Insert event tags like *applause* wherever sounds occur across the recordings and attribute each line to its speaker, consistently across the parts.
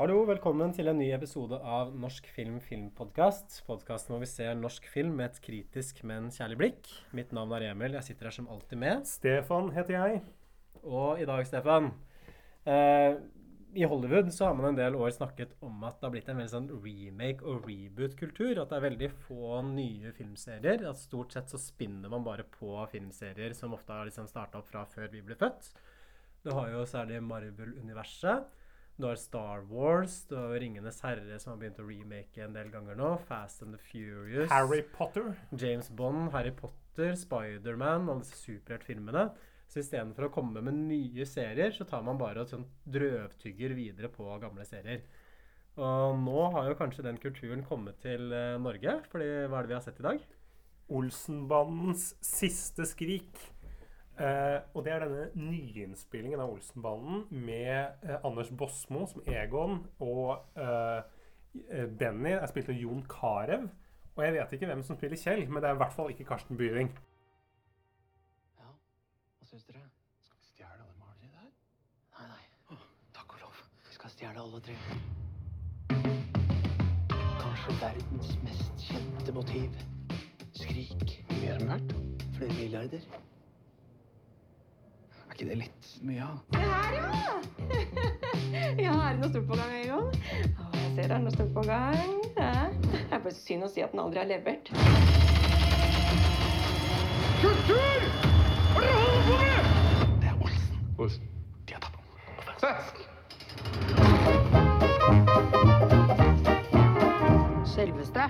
Speaker 1: Hallo, velkommen til en ny episode av Norsk film filmpodkast. Podkasten hvor vi ser norsk film med et kritisk, men kjærlig blikk. Mitt navn er Emil. Jeg sitter her som alltid med.
Speaker 2: Stefan heter jeg.
Speaker 1: Og i dag, Stefan eh, I Hollywood så har man en del år snakket om at det har blitt en veldig sånn remake- og reboot-kultur. At det er veldig få nye filmserier. At stort sett så spinner man bare på filmserier som ofte har liksom starta opp fra før vi ble født. Du har jo særlig Marvel-universet. Du har Star Wars, du har Ringenes herre, som har begynt å remake en del ganger nå. Fast and the Furious.
Speaker 2: Harry Potter.
Speaker 1: James Bond, Harry Potter, Spiderman alle disse superheltfilmene. Så istedenfor å komme med nye serier, så tar man bare og sånn drøvtygger videre på gamle serier. Og nå har jo kanskje den kulturen kommet til eh, Norge, fordi hva er det vi har sett i dag?
Speaker 2: Olsenbandens siste skrik. Eh, og det er denne nyinnspillingen av Olsenbanden med eh, Anders Bosmo som Egon og eh, eh, Benny er spilt av Jon Carew. Og jeg vet ikke hvem som spiller Kjell, men det er i hvert fall ikke Karsten Byring.
Speaker 3: Ja, hva syns dere?
Speaker 4: Skal vi stjele alle maleriene der?
Speaker 3: Nei, nei. Takk og lov. Vi skal stjele alle tre. Kanskje verdens mest kjente motiv. Skrik.
Speaker 4: Mer enn verdt?
Speaker 3: Flere milliarder. Er ikke det litt mye, da?
Speaker 5: Det her, ja! *laughs* ja, er det noe stort på gang, Egon? Å, jeg ser det er noe stort på gang. Ja. Det er bare synd å si at den aldri har levert.
Speaker 3: Det er Olsen.
Speaker 4: Olsen.
Speaker 3: De har tatt den.
Speaker 5: Selveste.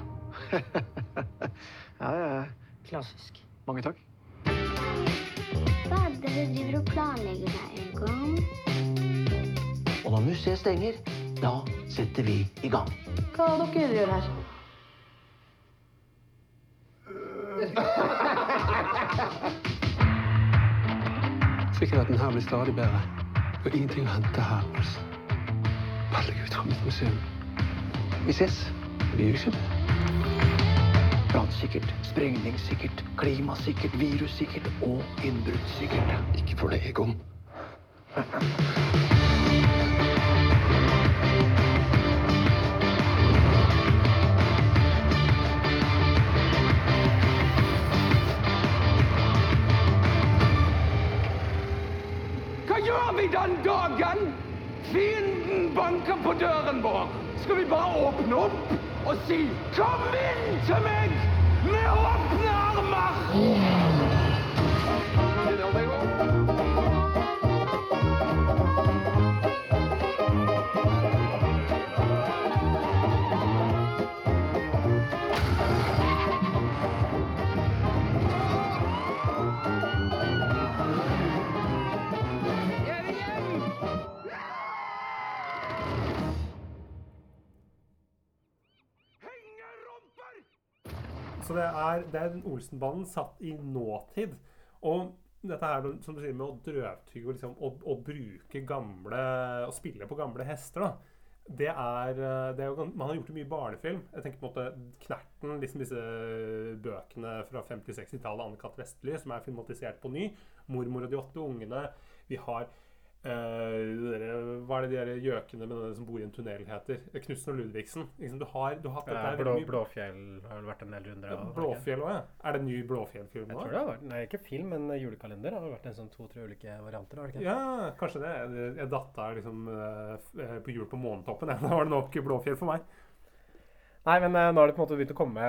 Speaker 5: *laughs*
Speaker 3: Ja, ja, ja.
Speaker 5: Klassisk.
Speaker 3: Mange takk.
Speaker 6: Hva er det dere driver og planlegger der, Egon?
Speaker 3: Og når museet stenger, da setter vi i gang.
Speaker 5: Hva er det dere gjør her?
Speaker 4: Sikkerheten her blir stadig bedre. Og ingenting å hente her. altså. Fra mitt museum.
Speaker 3: Vi ses.
Speaker 4: Vi gjør ikke det.
Speaker 3: Brannsikkert, sprengningssikkert, klimasikkert, virussikkert og innbruddssikkert.
Speaker 4: Ikke for det, Egon.
Speaker 7: Hva gjør vi den dagen fienden banker på døren vår? Skal vi bare åpne opp og si 'Kom inn til meg med åpne armer'?
Speaker 2: Så det er, det Olsenbanden satt i nåtid. Og dette her, som du sier, med å drøvtygge og liksom, å, å bruke gamle Å spille på gamle hester, da. Det er, eh, det er jo, Man har gjort det mye barnefilm. Jeg tenker på en måte Knerten, liksom disse bøkene fra 50-60-tallet, Anne-Kat. Vestly, som er filmatisert på ny. 'Mormor og de åtte ungene'. Vi har eh, dere, Hva er det de der gjøkene med den som bor i en tunnel heter? Knutsen og Ludvigsen. Liksom, du, har, du har
Speaker 1: Eh, Blå, Blåfjell har vel vært en del runder av.
Speaker 2: Blåfjell òg, ja. Er det en ny Blåfjell-film
Speaker 1: Jeg tror det har vært, nei, ikke film, men julekalender. Det har vært en sånn to-tre ulike varianter. har det ikke?
Speaker 2: Ja, kanskje det. Jeg- datt datta liksom eh, eh, på jul på månetoppen. *laughs* Da var det nok Blåfjell for meg.
Speaker 1: Nei, men uh, nå har det på en måte begynt å komme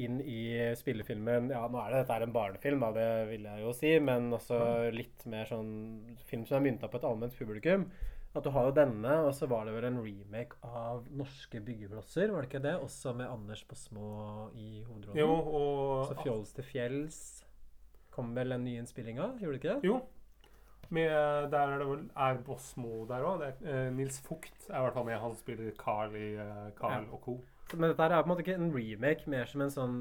Speaker 1: inn i spillefilmen. Ja, nå er det dette er en barnefilm, da, det vil jeg jo si, men også litt mer sånn film som er mynta på et allment publikum. At du har jo denne, og så var det vel en remake av Norske byggeblosser, var det ikke det? Også med Anders Bosmo i hovedrollen.
Speaker 2: Jo, og
Speaker 1: Så Fjols til fjells kom vel en ny innspilling av, gjorde det ikke det?
Speaker 2: Jo. Med, der er det vel er Bosmo der òg. Eh, Nils Fugt er i hvert fall med. Han spiller Carl i uh, Carl
Speaker 1: Ja.
Speaker 2: og co.
Speaker 1: Men dette er på en måte ikke en remake, mer som en sånn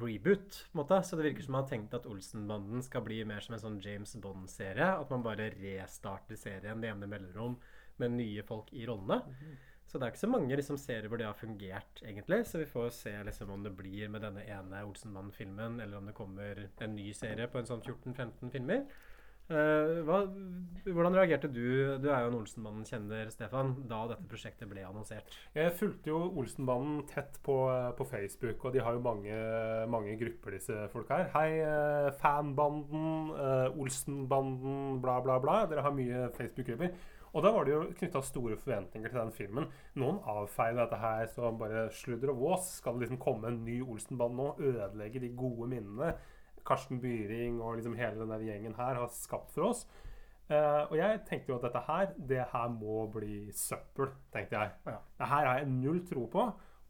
Speaker 1: reboot. på en måte. Så det virker som man har tenkt at Olsenbanden skal bli mer som en sånn James Bond-serie. At man bare restarter serien det jevne mellomrom med nye folk i rollene. Så det er ikke så mange liksom, serier hvor det har fungert, egentlig. Så vi får se liksom, om det blir med denne ene Olsenbanden-filmen, eller om det kommer en ny serie på en sånn 14-15 filmer. Eh, hva, hvordan reagerte du, du er jo en Olsenbanden-kjenner, Stefan, da dette prosjektet ble annonsert?
Speaker 2: Jeg fulgte jo Olsenbanden tett på, på Facebook, og de har jo mange, mange grupper, disse folk her. Hei, eh, fanbanden, eh, Olsenbanden, bla, bla, bla. Dere har mye Facebook-grupper. Og da var det jo knytta store forventninger til den filmen. Noen avfeide dette her som bare sludder og vås. Skal det liksom komme en ny Olsenband nå? Ødelegge de gode minnene Karsten Byring og liksom hele den der gjengen her har skapt for oss. Uh, og jeg tenkte jo at dette her, det her må bli søppel, tenkte jeg.
Speaker 1: Ja.
Speaker 2: Det her har jeg null tro på.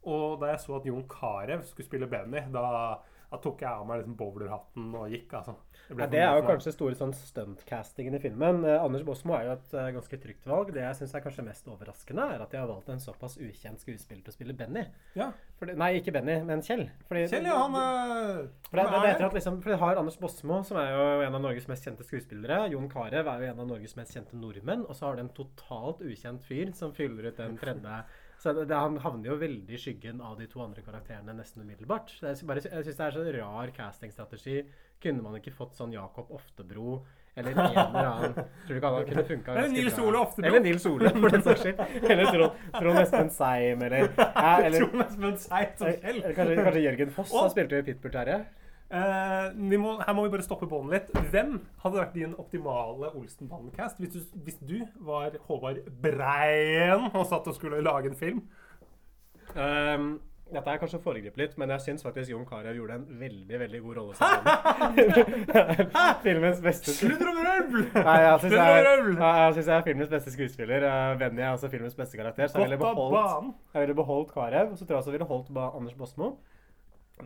Speaker 2: Og da jeg så at Jon Carew skulle spille Benny, da, da tok jeg av meg liksom bowlerhatten og gikk, altså. ble
Speaker 1: Ja, det er jo kanskje store sånn stuntcastingen i filmen. Eh, Anders Bosmo er jo et eh, ganske trygt valg. Det jeg syns er kanskje mest overraskende, er at de har valgt en såpass ukjent skuespiller til å spille Benny.
Speaker 2: Ja.
Speaker 1: Fordi, nei, ikke Benny, men Kjell. Fordi,
Speaker 2: Kjell, ja, han er...
Speaker 1: For det, det, det
Speaker 2: er-
Speaker 1: at liksom, for det har Anders Bosmo, som er jo en av Norges mest kjente skuespillere. Jon Carew er jo en av Norges mest kjente nordmenn. Og så har du en totalt ukjent fyr som fyller ut den tredje. Så det, Han havner jo veldig i skyggen av de to andre karakterene nesten umiddelbart. Jeg, bare, jeg syns det er så rar castingstrategi. Kunne man ikke fått sånn Jakob Oftebro eller en eller annen Tror du ikke han kunne funka
Speaker 2: Eller Nils Ole Oftebro.
Speaker 1: Eller Nils Ole, for den saks skyld. Eller Trond, Trond Espen Seim, eller, ja, eller,
Speaker 2: Trond Espen Seim som selv.
Speaker 1: Kanskje, kanskje Jørgen Foss. har spilt i Pitbull Terje.
Speaker 2: Eh, må, her må vi bare stoppe båndet litt. Hvem hadde vært din optimale Olsenbanden-cast hvis, du- hvis du var Håvard Breien og satt og skulle lage en film?
Speaker 1: Um, dette er kanskje å foregripe litt, men jeg syns faktisk Jon Carew gjorde en veldig veldig god rolle som Benny. *laughs* Filmens beste
Speaker 2: Sludder og vrøvl!
Speaker 1: Nei, jeg syns jeg, jeg, jeg er filmens beste skuespiller. Uh, Benny er også filmens beste karakter. Så jeg ville beholdt, jeg ville beholdt Carew, og så tror jeg også ville holdt Anders Bosmo.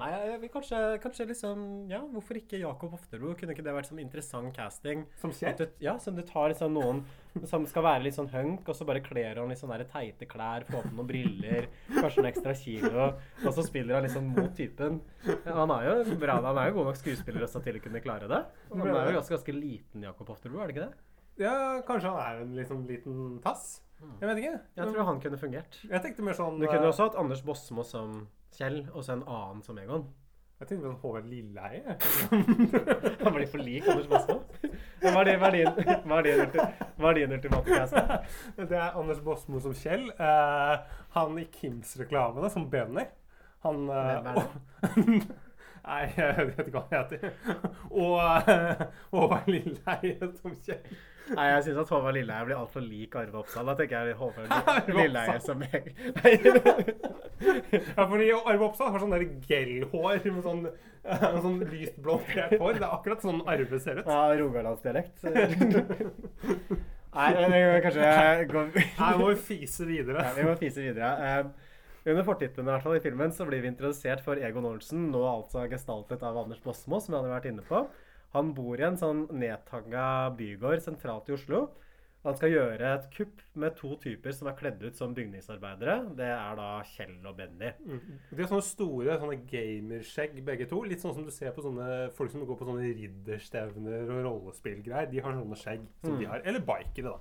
Speaker 1: Nei, jeg vil kanskje, kanskje liksom Ja, hvorfor ikke Jakob Oftebro? Kunne ikke det vært sånn interessant casting?
Speaker 2: Som sjef?
Speaker 1: Du, ja, som du tar liksom noen som skal være litt sånn hunk, og så bare kler han litt sånn der teite klær, får på noen briller, kanskje noen ekstra kilo, og så spiller han liksom mot typen. Han er jo bra, han er jo god nok skuespiller også til å kunne klare det. Han er jo ganske, ganske liten, Jakob Oftebro, er det ikke det?
Speaker 2: Ja, kanskje han er en liksom liten tass? Jeg vet ikke.
Speaker 1: Jeg tror han kunne fungert.
Speaker 2: Jeg tenkte mer sånn
Speaker 1: Du kunne
Speaker 2: eh,
Speaker 1: også hatt Anders Bosmo som Kjell, og så en annen som Egon.
Speaker 2: Jeg tenkte på en Håvard Lilleheie. *laughs*
Speaker 1: Han blir for lik Anders Bosmo. Hva er din, ultimate cast?
Speaker 2: Det er Anders Bosmo som Kjell. eh, han i Kims-reklamene som Benny. Han
Speaker 1: det? *laughs*
Speaker 2: Nei, jeg vet ikke hva han heter. Og eh, Håvard Lilleheie som Kjell.
Speaker 1: Nei, jeg syns at Håvard Lilleheie blir altfor lik Arve Oppsal. Da tenker jeg Håvard *laughs* Lilleheie som jeg. *laughs* Nei,
Speaker 2: Ja, fordi Arve Oppsal har sånn der gellhår med sånn, eh, sånn lyst blått hår. Det er akkurat sånn Arve ser ut.
Speaker 1: ja, rogalandsdialekt. Nei, men kanskje går
Speaker 2: må vi fise videre.
Speaker 1: ja, Vi må fise videre. Eh, under fortittelen i hvert fall i filmen så blir vi introdusert for Egon Olsen, nå altså gestaltet av Anders Bosmo, som vi hadde vært inne på. Han bor i en sånn nedtagga bygård sentralt i Oslo. Han skal gjøre et kupp med to typer som er kledd ut som bygningsarbeidere. Det er da Kjell og Benny.
Speaker 2: De har sånne store sånne gamerskjegg, begge to. Litt sånn som du ser på sånne folk som går på sånne ridderstevner og rollespillgreier. De har sånne skjegg som de har. Eller bikere, da.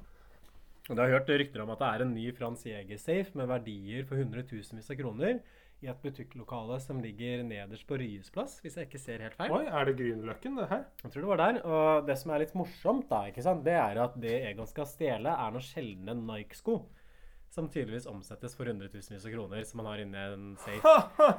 Speaker 1: Og Du har hørt rykter om at det er en ny Frans Jæger-safe med verdier for hundretusenvis av kroner i et butikklokale som ligger nederst på Ryes plass, hvis jeg ikke ser helt feil.
Speaker 2: Oi, er det Grünerløkken, det her?
Speaker 1: Jeg tror det var der. Og det som er litt morsomt, da, ikke sant, det er at det Egon skal stjele, er noen sjeldne Nike-sko. Som tydeligvis omsettes for hundretusenvis av kroner, som han har inni en safe.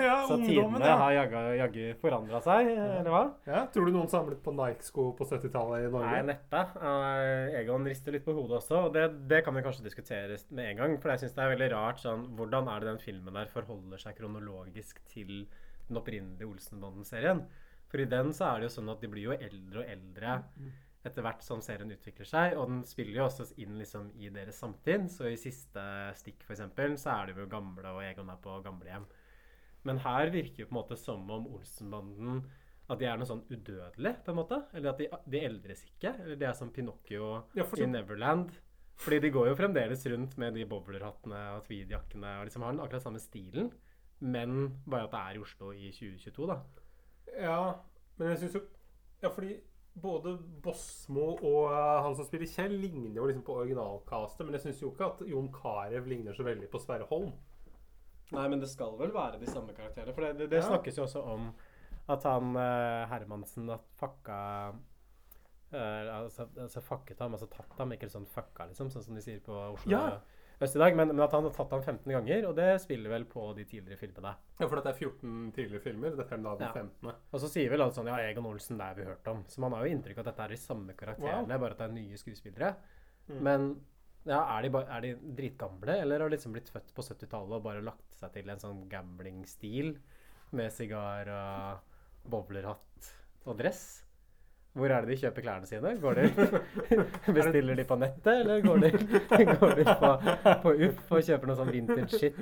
Speaker 2: ja,
Speaker 1: Så tidene
Speaker 2: ja.
Speaker 1: har jaggu, jaggu forandra seg, eller hva?
Speaker 2: ja. Tror du noen samlet på Nike-sko på 70-tallet i Norge?
Speaker 1: Nei, neppe. Eh, Egon rister litt på hodet også, og det, det kan vi kanskje diskutere med en gang. For jeg syns det er veldig rart sånn Hvordan er det den filmen der forholder seg kronologisk til den opprinnelige Olsenbanden-serien? For i den så er det jo sånn at de blir jo eldre og eldre etter hvert som serien utvikler seg, og den spiller jo også inn liksom i deres samtid. Så i siste stikk, eksempel, så er de jo gamle, og Egon er på gamlehjem. Men her virker jo på en måte som om Olsenbanden at de er noe sånn udødelig, på en måte. Eller at de, de eldres ikke. Eller de er som Pinocchio
Speaker 2: Ja,
Speaker 1: i Neverland. Fordi de går jo fremdeles rundt med de bowlerhattene og tweedjakkene og liksom har den akkurat samme stilen. Men bare at det er i Oslo i 2022, da.
Speaker 2: Ja, men jeg syns jo Ja, fordi både Bosmo og eh, han som spiller Kjell, ligner jo liksom på originalkastet Men jeg syns jo ikke at Jon Carew ligner så veldig på Sverre Holm.
Speaker 1: Nei, men det skal vel være de samme karakterene. For det, det, det
Speaker 2: Ja.
Speaker 1: snakkes jo også om at han eh, Hermansen at fucka eh, altså, altså fucket ham, altså tatt ham, ikke sånn fucka, liksom, sånn som de sier på Oslo
Speaker 2: Ja.
Speaker 1: Øst i dag. Men, men at han har tatt ham 15 ganger, og det spiller vel på de tidligere filmene.
Speaker 2: Ja, For dette er 14 tidligere filmer. Dette er da den
Speaker 1: Ja.
Speaker 2: 15.
Speaker 1: Og så sier vel alle sånn Ja, Egon Olsen, det har vi hørt om. Så man har jo inntrykk av at dette er de samme karakterene, bare at det er nye skuespillere.
Speaker 2: Mm.
Speaker 1: Men ja, er de, bare, er de dritgamle, eller har de liksom blitt født på 70-tallet og bare lagt seg til en sånn gambling-stil med sigar og bowlerhatt og dress? Hvor er det de kjøper klærne sine? Går de, *laughs* *laughs* bestiller de på nettet, eller går de, *laughs* går de på, på UFF og kjøper noe sånn vintage shit?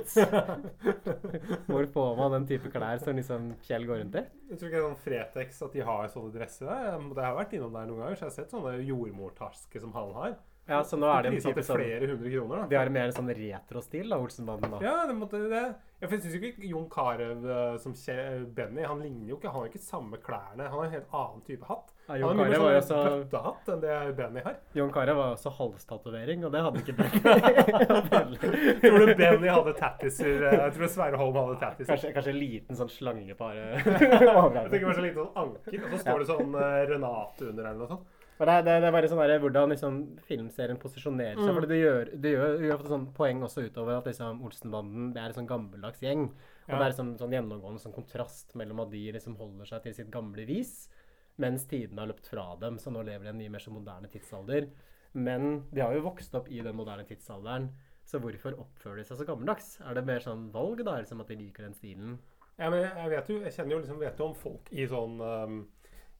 Speaker 1: Hvor får man den type klær som liksom Kjell går rundt i?
Speaker 2: Jeg tror ikke det er sånn Fretex at de har sånne dresser. Jeg, det har vært innom der noen ganger, så jeg har sett sånne jordmortasker som han har.
Speaker 1: Ja, så nå er det en type sånn
Speaker 2: flere hundre kroner, da.
Speaker 1: De har mer en sånn retrostil, da, Olsenbanden. da.
Speaker 2: Ja, det måtte det. Jeg syns jo ikke Jon Carew eh, som Kje- Benny Han ligner jo ikke Han har ikke samme klærne. Han har en helt annen type hatt.
Speaker 1: Ja,
Speaker 2: Han har mye mer sånn
Speaker 1: så
Speaker 2: bøttehatt enn det Benny har.
Speaker 1: Jon Carew var også halstatovering, og det hadde ikke Benny. *laughs* *laughs*
Speaker 2: Tror du Benny hadde tattiser? eh, Jeg tror Sverre Holm hadde tattiser.
Speaker 1: kanskje, kanskje en liten sånn slange på *laughs*
Speaker 2: Jeg tenker bare så liten sånn anker, og så står det sånn eh, Renate under eller noe sånt.
Speaker 1: Men det, det, det er bare sånn der, hvordan liksom, filmserien posisjonerer seg.
Speaker 2: Mm.
Speaker 1: For det gjør, det gjør, gjør sånn poeng også utover at liksom, Olsenbanden det er en sånn gammeldags gjeng. Og
Speaker 2: Ja.
Speaker 1: det er sånn, sånn gjennomgående sånn kontrast mellom at de liksom holder seg til sitt gamle vis, mens tidene har løpt fra dem. Så nå lever de i en mye mer så moderne tidsalder. Men de har jo vokst opp i den moderne tidsalderen. Så hvorfor oppfører de seg så gammeldags? Er det mer sånn valg, da? Liksom at de liker den stilen?
Speaker 2: Ja, men jeg vet jo, jeg kjenner jo liksom, vet jo om folk i sånn um,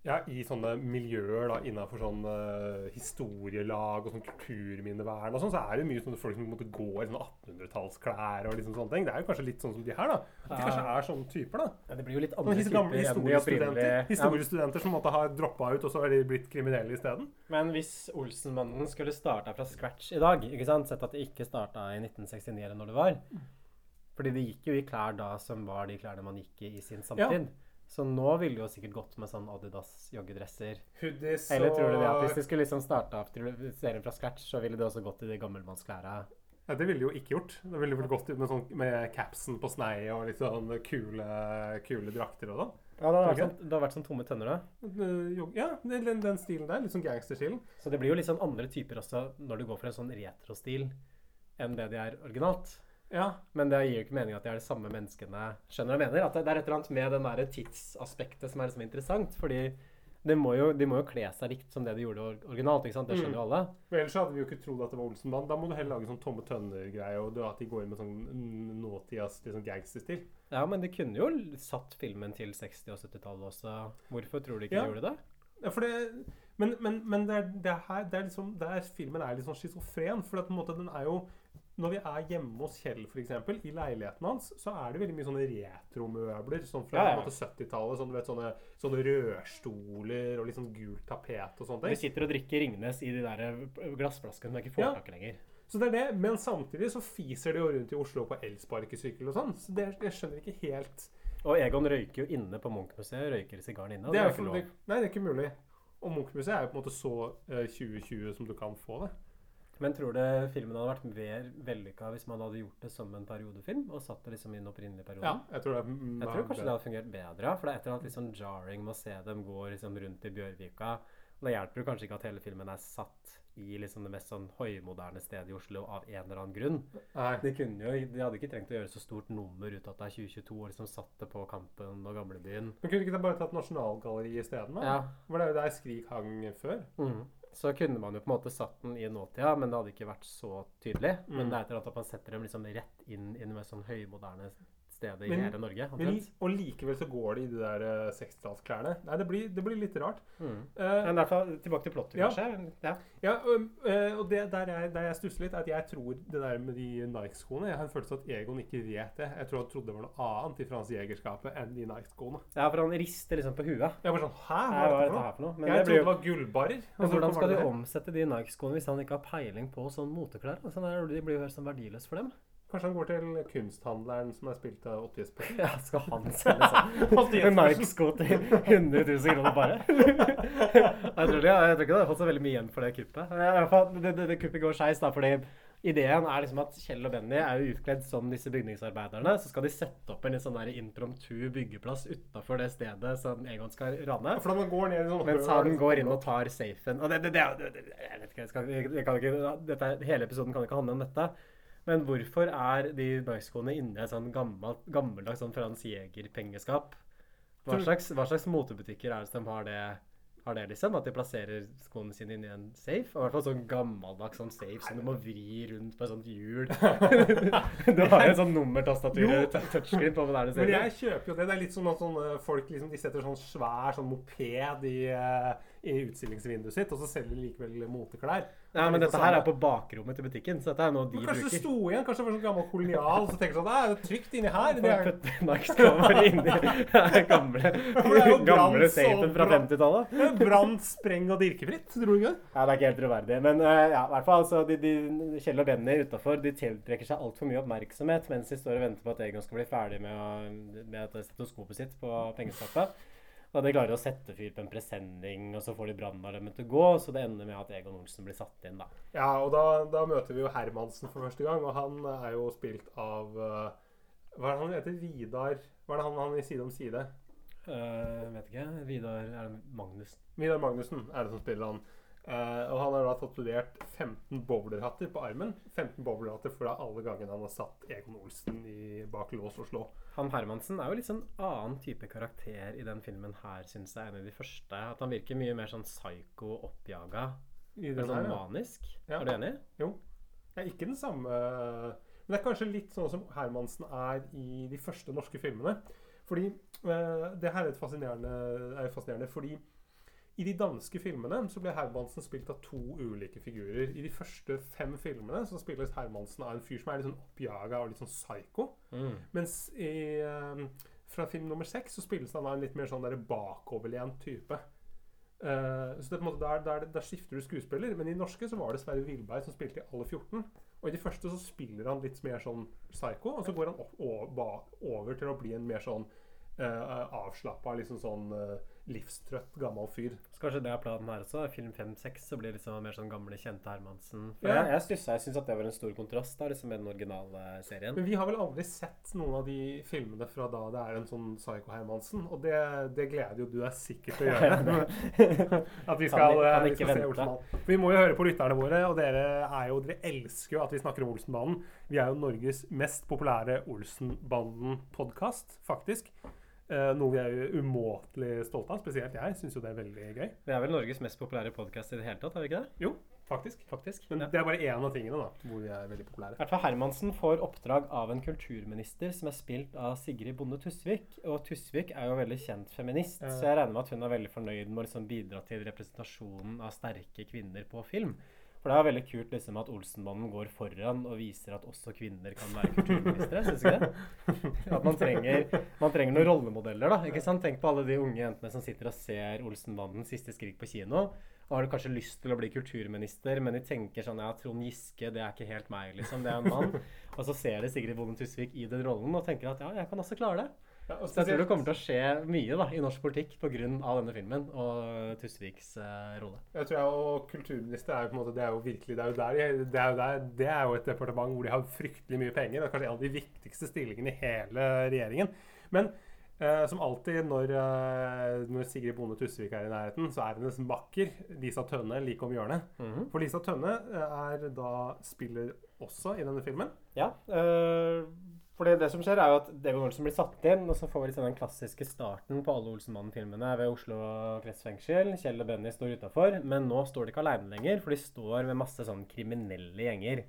Speaker 2: ja, i sånne miljøer da, innenfor sånn eh, historielag og sånn kulturminnevern og sånn, så er det mye sånne folk som måtte gå i sånne 1800-tallsklær og liksom sånne ting. Det er jo kanskje litt sånn som de her, da. At de kanskje er sånne typer, da.
Speaker 1: Ja, det blir jo litt andre typer gamle
Speaker 2: historiestudenter, historiestudenter som måtte ha droppa ut, og så har de blitt kriminelle isteden.
Speaker 1: Men hvis Olsenmannen skulle starta fra scratch i dag, ikke sant? sett at det ikke starta i 1969 eller når det var Fordi det gikk jo i klær da som var de klærne man gikk i i sin samtid. Så nå ville det jo sikkert gått med sånn Adidas joggedresser.
Speaker 2: Hoodies
Speaker 1: Eller tror du det at hvis de skulle liksom starta opp serien fra scratch, så ville det også gått i de gammelmannsklærne?
Speaker 2: ja, Det ville de jo ikke gjort. Det ville vel gått med, sånn, med capsen på snei og litt sånn kule, kule drakter og sånn.
Speaker 1: Ja, det har, vært sånn, det har vært sånn tomme tønner, da.
Speaker 2: Eh, Ja, den, den stilen der. Litt sånn gangsterstilen.
Speaker 1: Så det blir jo litt sånn andre typer også når du går for en sånn retrostil enn det de er originalt.
Speaker 2: Ja.
Speaker 1: Men det gir jo ikke mening at de er de samme menneskene. Skjønner jeg mener? At det det er et eller annet med den der tidsaspektet som er liksom interessant. Fordi de må jo, de må jo kle seg likt som det de gjorde originalt. ikke sant? Det skjønner jo alle.
Speaker 2: Men ellers hadde vi jo ikke trodd at det var Olsenband. Da må du heller lage sånn Tomme Tønner-greie, og at de går inn med sånn mm, nåtidas liksom gangsterstil.
Speaker 1: Ja, men de kunne jo satt filmen til 60- og 70-tallet også. Hvorfor tror du ikke
Speaker 2: Ja.
Speaker 1: de gjorde det?
Speaker 2: Ja, for det, men men, men det, er, det, er her, det er liksom der filmen er litt sånn schizofren. For at på en måte den er jo Når vi er hjemme hos Kjell, f.eks., i leiligheten hans, så er det veldig mye sånne retromøbler. Sånn fra
Speaker 1: Ja, ja.
Speaker 2: på en måte 70-tallet. Sånn, sånne, sånne rørstoler og litt sånn gult tapet og sånne ting.
Speaker 1: Vi sitter og drikker Ringnes i de der eh, glassflaskene jeg ikke får tak i lenger.
Speaker 2: Så det er det, Men samtidig så fiser de jo rundt i Oslo på elsparkesykkel og sånn. Så det, jeg skjønner ikke helt
Speaker 1: Og Egon røyker jo inne på Munch-museet. Røyker sigaren inne. Og
Speaker 2: det
Speaker 1: det
Speaker 2: er
Speaker 1: er ikke lov.
Speaker 2: det, Nei, det er ikke mulig. Og Munch-museet er jo på en måte så eh, 2020 som du kan få det.
Speaker 1: Men tror du filmen hadde vært mer vellykka hvis man hadde gjort det som en periodefilm? Og satt det liksom i den opprinnelige perioden?
Speaker 2: Ja, jeg tror det mm,
Speaker 1: Jeg tror kanskje det hadde fungert bedre, for det er et eller annet litt sånn jarring med å se dem gå liksom rundt i Bjørvika. Da hjelper det kanskje ikke at hele filmen er satt i liksom det mest sånn høymoderne stedet i Oslo av en eller annen grunn. De, jo, de hadde ikke trengt å gjøre så stort nummer ut av at det er 2022 og liksom satt det på Kampen og Gamlebyen.
Speaker 2: Men kunne ikke det bare tatt Nasjonalgalleriet isteden?
Speaker 1: Ja.
Speaker 2: For det er jo der Skrik hang før.
Speaker 1: Mhm. Så kunne man jo på en måte satt den i nåtida, men det hadde ikke vært så tydelig. Men
Speaker 2: Mm.
Speaker 1: det er et eller annet at man setter dem liksom rett inn i en sånn høymoderne stedet i
Speaker 2: Men-
Speaker 1: hele Norge.
Speaker 2: Men, og likevel så går de i de der eh, 60-tallsklærne. Nei, det blir, det blir litt rart.
Speaker 1: Mm.
Speaker 2: Uh,
Speaker 1: Men i hvert fall tilbake til plottet,
Speaker 2: Ja.
Speaker 1: kanskje. Ja.
Speaker 2: Ja, og, eh, og det der jeg, der jeg stusser litt, er at jeg tror det der med de Nike-skoene Jeg har en følelse av at Egon ikke vet det. Jeg tror han trodde det var noe annet i Frans Jegerskapet enn de Nike-skoene.
Speaker 1: ja, for han rister liksom på huet.
Speaker 2: Jeg bare sånn Hæ,
Speaker 1: Hva er dette
Speaker 2: for
Speaker 1: noe? Men,
Speaker 2: Jeg
Speaker 1: det
Speaker 2: trodde
Speaker 1: jo...
Speaker 2: det var gullbarer.
Speaker 1: men
Speaker 2: Altså,
Speaker 1: hvordan skal du omsette de Nike-skoene hvis han ikke har peiling på sånn moteklær? Altså, det er- de blir jo helt sånn verdiløse for dem.
Speaker 2: Kanskje han går til kunsthandleren som er spilt av Åtte Jesper? *laughs*
Speaker 1: Ja, skal han selge sånn *laughs* Nike-sko til 100 000 kroner bare? *laughs* jeg, tror det, jeg tror ikke det har fått så veldig mye igjen for det kuppet. Det, det, det kuppet går skeis, fordi ideen er liksom at Kjell og Benny er jo utkledd som disse bygningsarbeiderne. Så skal de sette opp en litt sånn der impromptu byggeplass utafor det stedet som Egon skal rane.
Speaker 2: For man går ned i sånn
Speaker 1: Mens han går inn og tar safen. Og det, det, det, jeg vet ikke, jeg skal, jeg, jeg ikke dette, Hele episoden kan ikke handle om dette. Men hvorfor er de Nike-skoene inni et sånn gammeldags sånn Frans Jæger-pengeskap? Hva slags, hva slags motebutikker er det som har det, har det, liksom? At de plasserer skoene sine inni en safe? Og i hvert fall sånn gammeldags sånn safe som du må vri rundt på et sånt hjul. *laughs* du har jo sånn nummertastatur touchscreen på det er
Speaker 2: Men jeg kjøper jo det. Det er litt sånn at sånne folk liksom, de setter sånn svær sånn moped i, eh, i utstillingsvinduet sitt, og så selger de likevel moteklær.
Speaker 1: Ja, men dette her er på bakrommet til butikken, så dette er noe de
Speaker 2: Men kanskje det sto igjen? Kanskje det var sånn gammel kolonial, så tenker du sånn det er trygt inni her. Det er,
Speaker 1: Nike-skoene *laughs* inni gamle, gamle safen fra 50-tallet.
Speaker 2: det er brant, spreng og dirkefritt. Tror du ikke det?
Speaker 1: Ja, det er ikke helt troverdig. Men uh, ja, i hvert fall, altså, de, de, Kjell og Benny utafor tiltrekker seg altfor mye oppmerksomhet mens de står og venter på at Egon skal bli ferdig med, å, med stetoskopet sitt på pengeskapet. Og de klarer å sette fyr på en presenning, og så får de brannalarmen til å gå. Så det ender med at Egon Olsen blir satt inn, da.
Speaker 2: Ja, og da, da møter vi jo Hermansen for første gang, og han er jo spilt av eh, Hva er det han heter? Vidar Hva er det han, han i Side om side?
Speaker 1: Uh, vet ikke. Vidar Er det Magnussen.
Speaker 2: Vidar Magnussen er det som spiller han. Eh, og han har da tatovert 15 bowlerhatter på armen. 15 bowlerhatter for da alle gangene han har satt Egon Olsen i bak lås og slå.
Speaker 1: Han Hermansen er jo litt sånn annen type karakter i den filmen her, syns jeg, En av de første. At han virker mye mer sånn psycho, oppjaga. Sånn
Speaker 2: her, ja.
Speaker 1: manisk.
Speaker 2: Ja.
Speaker 1: Er du enig?
Speaker 2: Jo. Det er ikke den samme Men det er kanskje litt sånn som Hermansen er i de første norske filmene. Fordi uh, Det her er litt fascinerende, er fascinerende fordi i de danske filmene så ble Hermansen spilt av to ulike figurer. I de første fem filmene så spilles Hermansen av en fyr som er litt sånn oppjaga og litt sånn psycho.
Speaker 1: Mm.
Speaker 2: Mens i, eh, fra film nummer seks så spilles han av en litt mer sånn bakoverlent type. Uh, så det, er på en måte, der, der, der skifter du skuespiller. Men i norske så var det Sverre Wilberg som spilte i alle 14. Og i de første så spiller han litt mer sånn psycho, og så går han opp, over til å bli en mer sånn uh, avslappa, liksom sånn eh, livstrøtt gammel fyr.
Speaker 1: Så kanskje det er planen her også. Film 5-6 så blir det liksom mer sånn gamle, kjente Hermansen. For
Speaker 2: Ja.
Speaker 1: Jeg, jeg stussa. Jeg syns at det var en stor kontrast da, liksom med den originale serien.
Speaker 2: Men vi har vel aldri sett noen av de filmene fra da det er en sånn Psycho-Hermansen. Og det, det gleder jo du deg sikkert til å gjøre. *laughs* at vi skal,
Speaker 1: Kan- kan
Speaker 2: eh, vi skal se
Speaker 1: vente.
Speaker 2: Olsenmannen. Vi må jo høre på lytterne våre, og dere er jo, dere elsker jo at vi snakker om Olsenbanen. Vi er jo Norges mest populære Olsenbanden-podkast, faktisk. Eh, noe vi er umåtelig stolte av. Spesielt jeg syns jo det er veldig gøy.
Speaker 1: Vi er vel Norges mest populære podkast i det hele tatt, er vi ikke det?
Speaker 2: Jo, faktisk.
Speaker 1: Faktisk.
Speaker 2: Men
Speaker 1: Ja.
Speaker 2: det er bare én av tingene da, hvor vi er veldig populære.
Speaker 1: I hvert fall Hermansen får oppdrag av en kulturminister som er spilt av Sigrid Bonde Tusvik. Og Tusvik er jo veldig kjent feminist, så jeg regner med at hun er veldig fornøyd med å liksom bidra til representasjonen av sterke kvinner på film. For det er veldig kult liksom at Olsenmannen går foran og viser at også kvinner kan være kulturministre. Syns ikke det? *laughs* At man trenger, man trenger noen rollemodeller. da, ikke sant? Tenk på alle de unge jentene som sitter og ser Olsenbanden siste skrik på kino. Og har du kanskje lyst til å bli kulturminister, men de tenker sånn ja, Trond Giske, det er ikke helt meg, liksom. Det er en mann. *laughs* Og så ser de Sigrid Bonde Tusvik i den rollen og tenker at ja, jeg kan også klare det.
Speaker 2: Ja,
Speaker 1: Så jeg tror det kommer til å skje mye da, i norsk politikk pga. denne filmen og Tusviks uh, rolle.
Speaker 2: Jeg tror jeg og kulturminister er jo på en måte Det er jo virkelig Det er jo der, det er jo, der, det er jo et departement hvor de har fryktelig mye penger. Det er kanskje en av de viktigste stillingene i hele regjeringen. Men uh, som alltid når, uh, når Sigrid Bonde Tusvik er i nærheten, så er hennes makker Lisa Tønne like om hjørnet.
Speaker 1: Mhm.
Speaker 2: For Lisa Tønne eh, er da spiller også i denne filmen.
Speaker 1: Ja, øh, fordi det som skjer er jo at Devon Olsen blir satt inn, og så får vi liksom den klassiske starten på alle Olsenmannen-filmene ved Oslo kretsfengsel. Kjell og Benny står utafor, men nå står de ikke aleine lenger, for de står med masse sånn kriminelle gjenger.